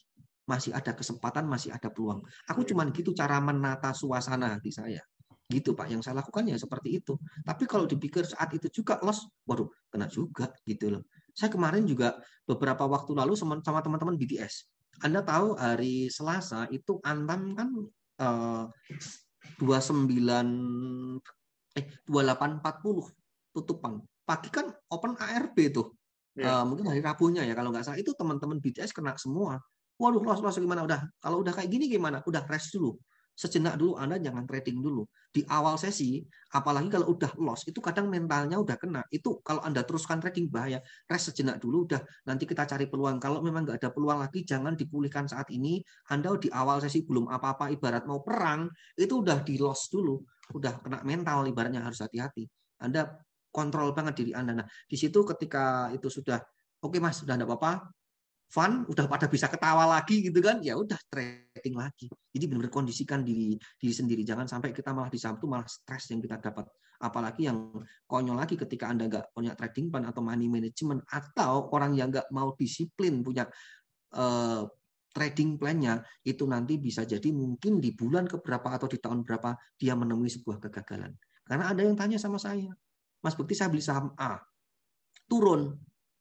Masih ada kesempatan, masih ada peluang. Aku cuma gitu cara menata suasana hati saya. Gitu Pak, yang saya lakukan ya seperti itu. Tapi kalau dipikir saat itu juga loss, waduh, kena juga gitu loh. Saya kemarin juga beberapa waktu lalu sama teman-teman BTS. Anda tahu hari Selasa itu Antam kan eh, 29 eh 2840 tutupan. Pagi kan open ARB tuh. Yeah. Iya. Uh, mungkin hari Rabunya ya kalau nggak salah itu teman-teman BTS kena semua. Waduh, los los gimana udah? Kalau udah kayak gini gimana? Udah rest dulu. Sejenak dulu Anda jangan trading dulu. Di awal sesi, apalagi kalau udah loss, itu kadang mentalnya udah kena. Itu kalau Anda teruskan trading bahaya. Rest sejenak dulu udah nanti kita cari peluang. Kalau memang nggak ada peluang lagi jangan dipulihkan saat ini. Anda di awal sesi belum apa-apa ibarat mau perang, itu udah di loss dulu. Udah kena mental ibaratnya harus hati-hati. Anda kontrol banget diri Anda. Nah, di situ ketika itu sudah oke okay, Mas, sudah enggak apa-apa, fun, udah pada bisa ketawa lagi gitu kan, ya udah trading lagi. Jadi benar-benar kondisikan diri diri sendiri. Jangan sampai kita malah di Sabtu malah stres yang kita dapat. Apalagi yang konyol lagi ketika Anda nggak punya trading plan atau money management atau orang yang nggak mau disiplin punya uh, trading plan-nya itu nanti bisa jadi mungkin di bulan keberapa atau di tahun berapa dia menemui sebuah kegagalan. Karena ada yang tanya sama saya, Mas Bukti saya beli saham A. Turun.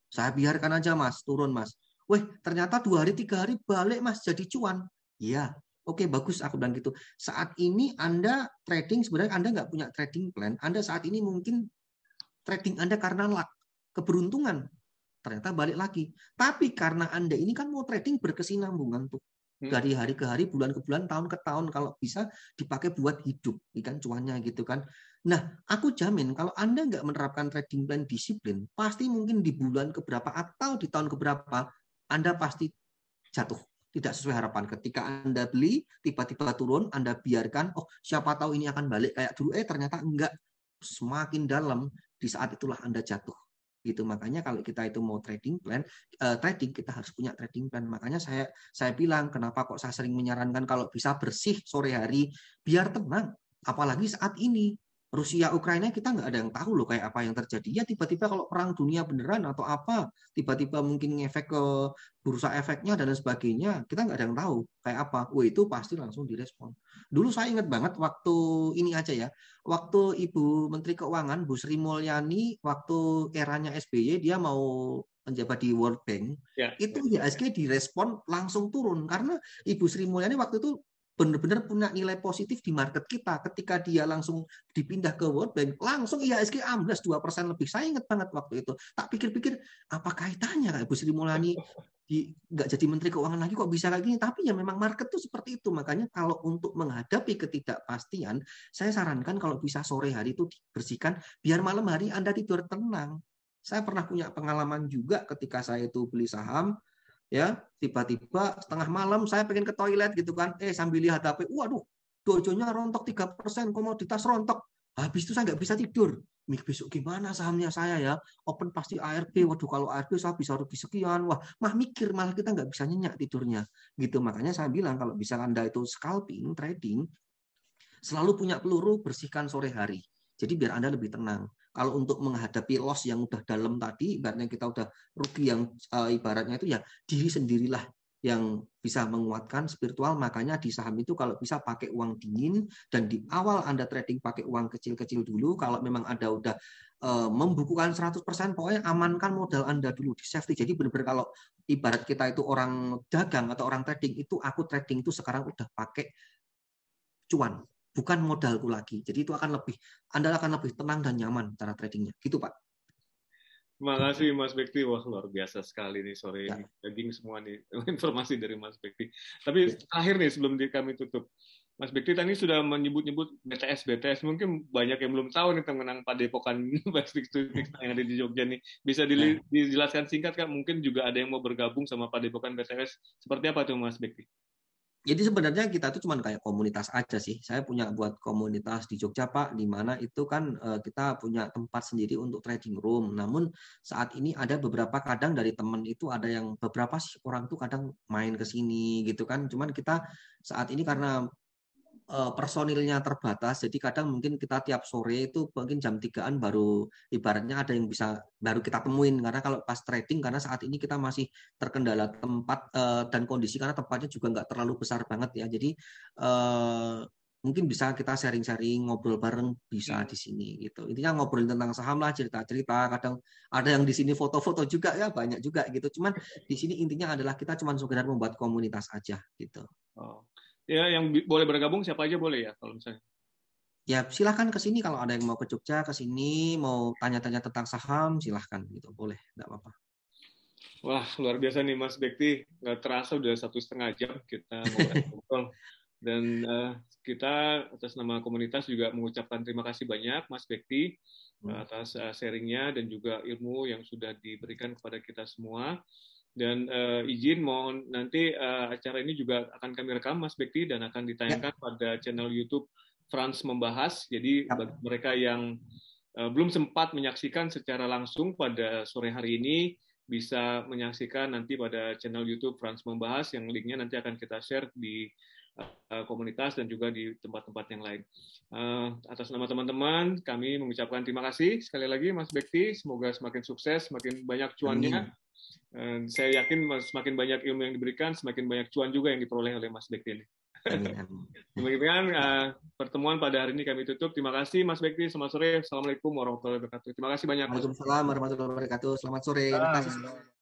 Saya biarkan aja Mas, turun Mas. Weh, ternyata dua hari, tiga hari balik Mas jadi cuan. Iya, oke bagus aku bilang gitu. Saat ini Anda trading, sebenarnya Anda nggak punya trading plan. Anda saat ini mungkin trading Anda karena luck, keberuntungan. Ternyata balik lagi. Tapi karena Anda ini kan mau trading berkesinambungan tuh hmm. dari hari ke hari, bulan ke bulan, tahun ke tahun kalau bisa dipakai buat hidup, ikan cuannya gitu kan. Nah, aku jamin kalau Anda nggak menerapkan trading plan disiplin, pasti mungkin di bulan keberapa atau di tahun keberapa Anda pasti jatuh tidak sesuai harapan. Ketika Anda beli, tiba-tiba turun, Anda biarkan, oh siapa tahu ini akan balik kayak dulu, eh ternyata enggak. Semakin dalam, di saat itulah Anda jatuh. Gitu makanya kalau kita itu mau trading plan, uh, trading kita harus punya trading plan. Makanya saya saya bilang kenapa kok saya sering menyarankan kalau bisa bersih sore hari biar tenang. Apalagi saat ini Rusia Ukraina kita nggak ada yang tahu loh kayak apa yang terjadi. Ya tiba-tiba kalau perang dunia beneran atau apa, tiba-tiba mungkin ngefek ke bursa efeknya dan sebagainya, kita nggak ada yang tahu kayak apa. Wah itu pasti langsung direspon. Dulu saya ingat banget waktu ini aja ya, waktu Ibu Menteri Keuangan Bu Sri Mulyani waktu eranya SBY dia mau menjabat di World Bank, ya, itu ya. IHSG direspon langsung turun karena Ibu Sri Mulyani waktu itu benar-benar punya nilai positif di market kita. Ketika dia langsung dipindah ke World Bank, langsung IHSG ambles 2% lebih. Saya ingat banget waktu itu. Tak pikir-pikir, apa kaitannya kayak Bu Sri Mulyani nggak jadi Menteri Keuangan lagi kok bisa gini. Tapi ya memang market tuh seperti itu. Makanya kalau untuk menghadapi ketidakpastian, saya sarankan kalau bisa sore hari itu dibersihkan, biar malam hari Anda tidur tenang. Saya pernah punya pengalaman juga ketika saya itu beli saham, ya tiba-tiba setengah malam saya pengen ke toilet gitu kan. Eh sambil lihat HP waduh dojonya rontok tiga persen komoditas rontok. Habis itu saya nggak bisa tidur. Mik besok gimana sahamnya saya ya? Open pasti ARB waduh kalau ARB saya bisa rugi sekian. Wah mah mikir malah kita nggak bisa nyenyak tidurnya. Gitu makanya saya bilang kalau bisa anda itu scalping trading Selalu punya peluru, bersihkan sore hari. Jadi biar Anda lebih tenang. Kalau untuk menghadapi loss yang udah dalam tadi, ibaratnya kita udah rugi yang uh, ibaratnya itu ya diri sendirilah yang bisa menguatkan spiritual. Makanya di saham itu kalau bisa pakai uang dingin dan di awal Anda trading pakai uang kecil-kecil dulu kalau memang Anda udah uh, membukukan 100% pokoknya amankan modal Anda dulu di safety. Jadi benar-benar kalau ibarat kita itu orang dagang atau orang trading itu aku trading itu sekarang udah pakai cuan bukan modalku lagi jadi itu akan lebih Anda akan lebih tenang dan nyaman cara tradingnya gitu Pak Terima kasih Mas Bekti. Wah luar biasa sekali nih sore ya. ini. Daging semua nih informasi dari Mas Bekti. Tapi ya. akhir nih sebelum kami tutup. Mas Bekti tadi sudah menyebut-nyebut BTS BTS mungkin banyak yang belum tahu nih tentang padepokan Bastik yang ada di Jogja nih bisa ya. dijelaskan singkat kan mungkin juga ada yang mau bergabung sama padepokan BTS seperti apa tuh Mas Bekti? Jadi sebenarnya kita tuh cuma kayak komunitas aja sih. Saya punya buat komunitas di Jogja Pak, di mana itu kan uh, kita punya tempat sendiri untuk trading room. Namun saat ini ada beberapa kadang dari teman itu ada yang beberapa orang tuh kadang main ke sini gitu kan. Cuman kita saat ini karena personilnya terbatas, jadi kadang mungkin kita tiap sore itu mungkin jam tigaan baru ibaratnya ada yang bisa baru kita temuin. Karena kalau pas trading karena saat ini kita masih terkendala tempat uh, dan kondisi karena tempatnya juga nggak terlalu besar banget ya, jadi uh, mungkin bisa kita sharing-sharing ngobrol bareng bisa hmm. di sini gitu. Intinya ngobrol tentang saham lah cerita-cerita. Kadang ada yang di sini foto-foto juga ya banyak juga gitu. Cuman di sini intinya adalah kita cuma sekedar membuat komunitas aja gitu. Oh ya yang boleh bergabung siapa aja boleh ya kalau misalnya. Ya silahkan ke sini kalau ada yang mau ke Jogja ke sini mau tanya-tanya tentang saham silahkan gitu boleh nggak apa-apa. Wah luar biasa nih Mas Bekti. Nggak terasa udah satu setengah jam kita ngobrol. Dan uh, kita atas nama komunitas juga mengucapkan terima kasih banyak Mas Bekti hmm. atas uh, sharingnya dan juga ilmu yang sudah diberikan kepada kita semua dan uh, izin mohon nanti uh, acara ini juga akan kami rekam Mas Bekti dan akan ditayangkan ya. pada channel YouTube Frans membahas. Jadi ya. bagi mereka yang uh, belum sempat menyaksikan secara langsung pada sore hari ini bisa menyaksikan nanti pada channel YouTube Frans membahas yang linknya nanti akan kita share di uh, komunitas dan juga di tempat-tempat yang lain. Uh, atas nama teman-teman, kami mengucapkan terima kasih sekali lagi Mas Bekti. Semoga semakin sukses, semakin banyak cuannya. Amin saya yakin semakin banyak ilmu yang diberikan, semakin banyak cuan juga yang diperoleh oleh Mas Bekti ini. Demikian uh, pertemuan pada hari ini kami tutup. Terima kasih Mas Bekti. Selamat sore. Assalamualaikum warahmatullahi wabarakatuh. Terima kasih banyak. Waalaikumsalam warahmatullahi wabarakatuh. Selamat sore. Terima kasih.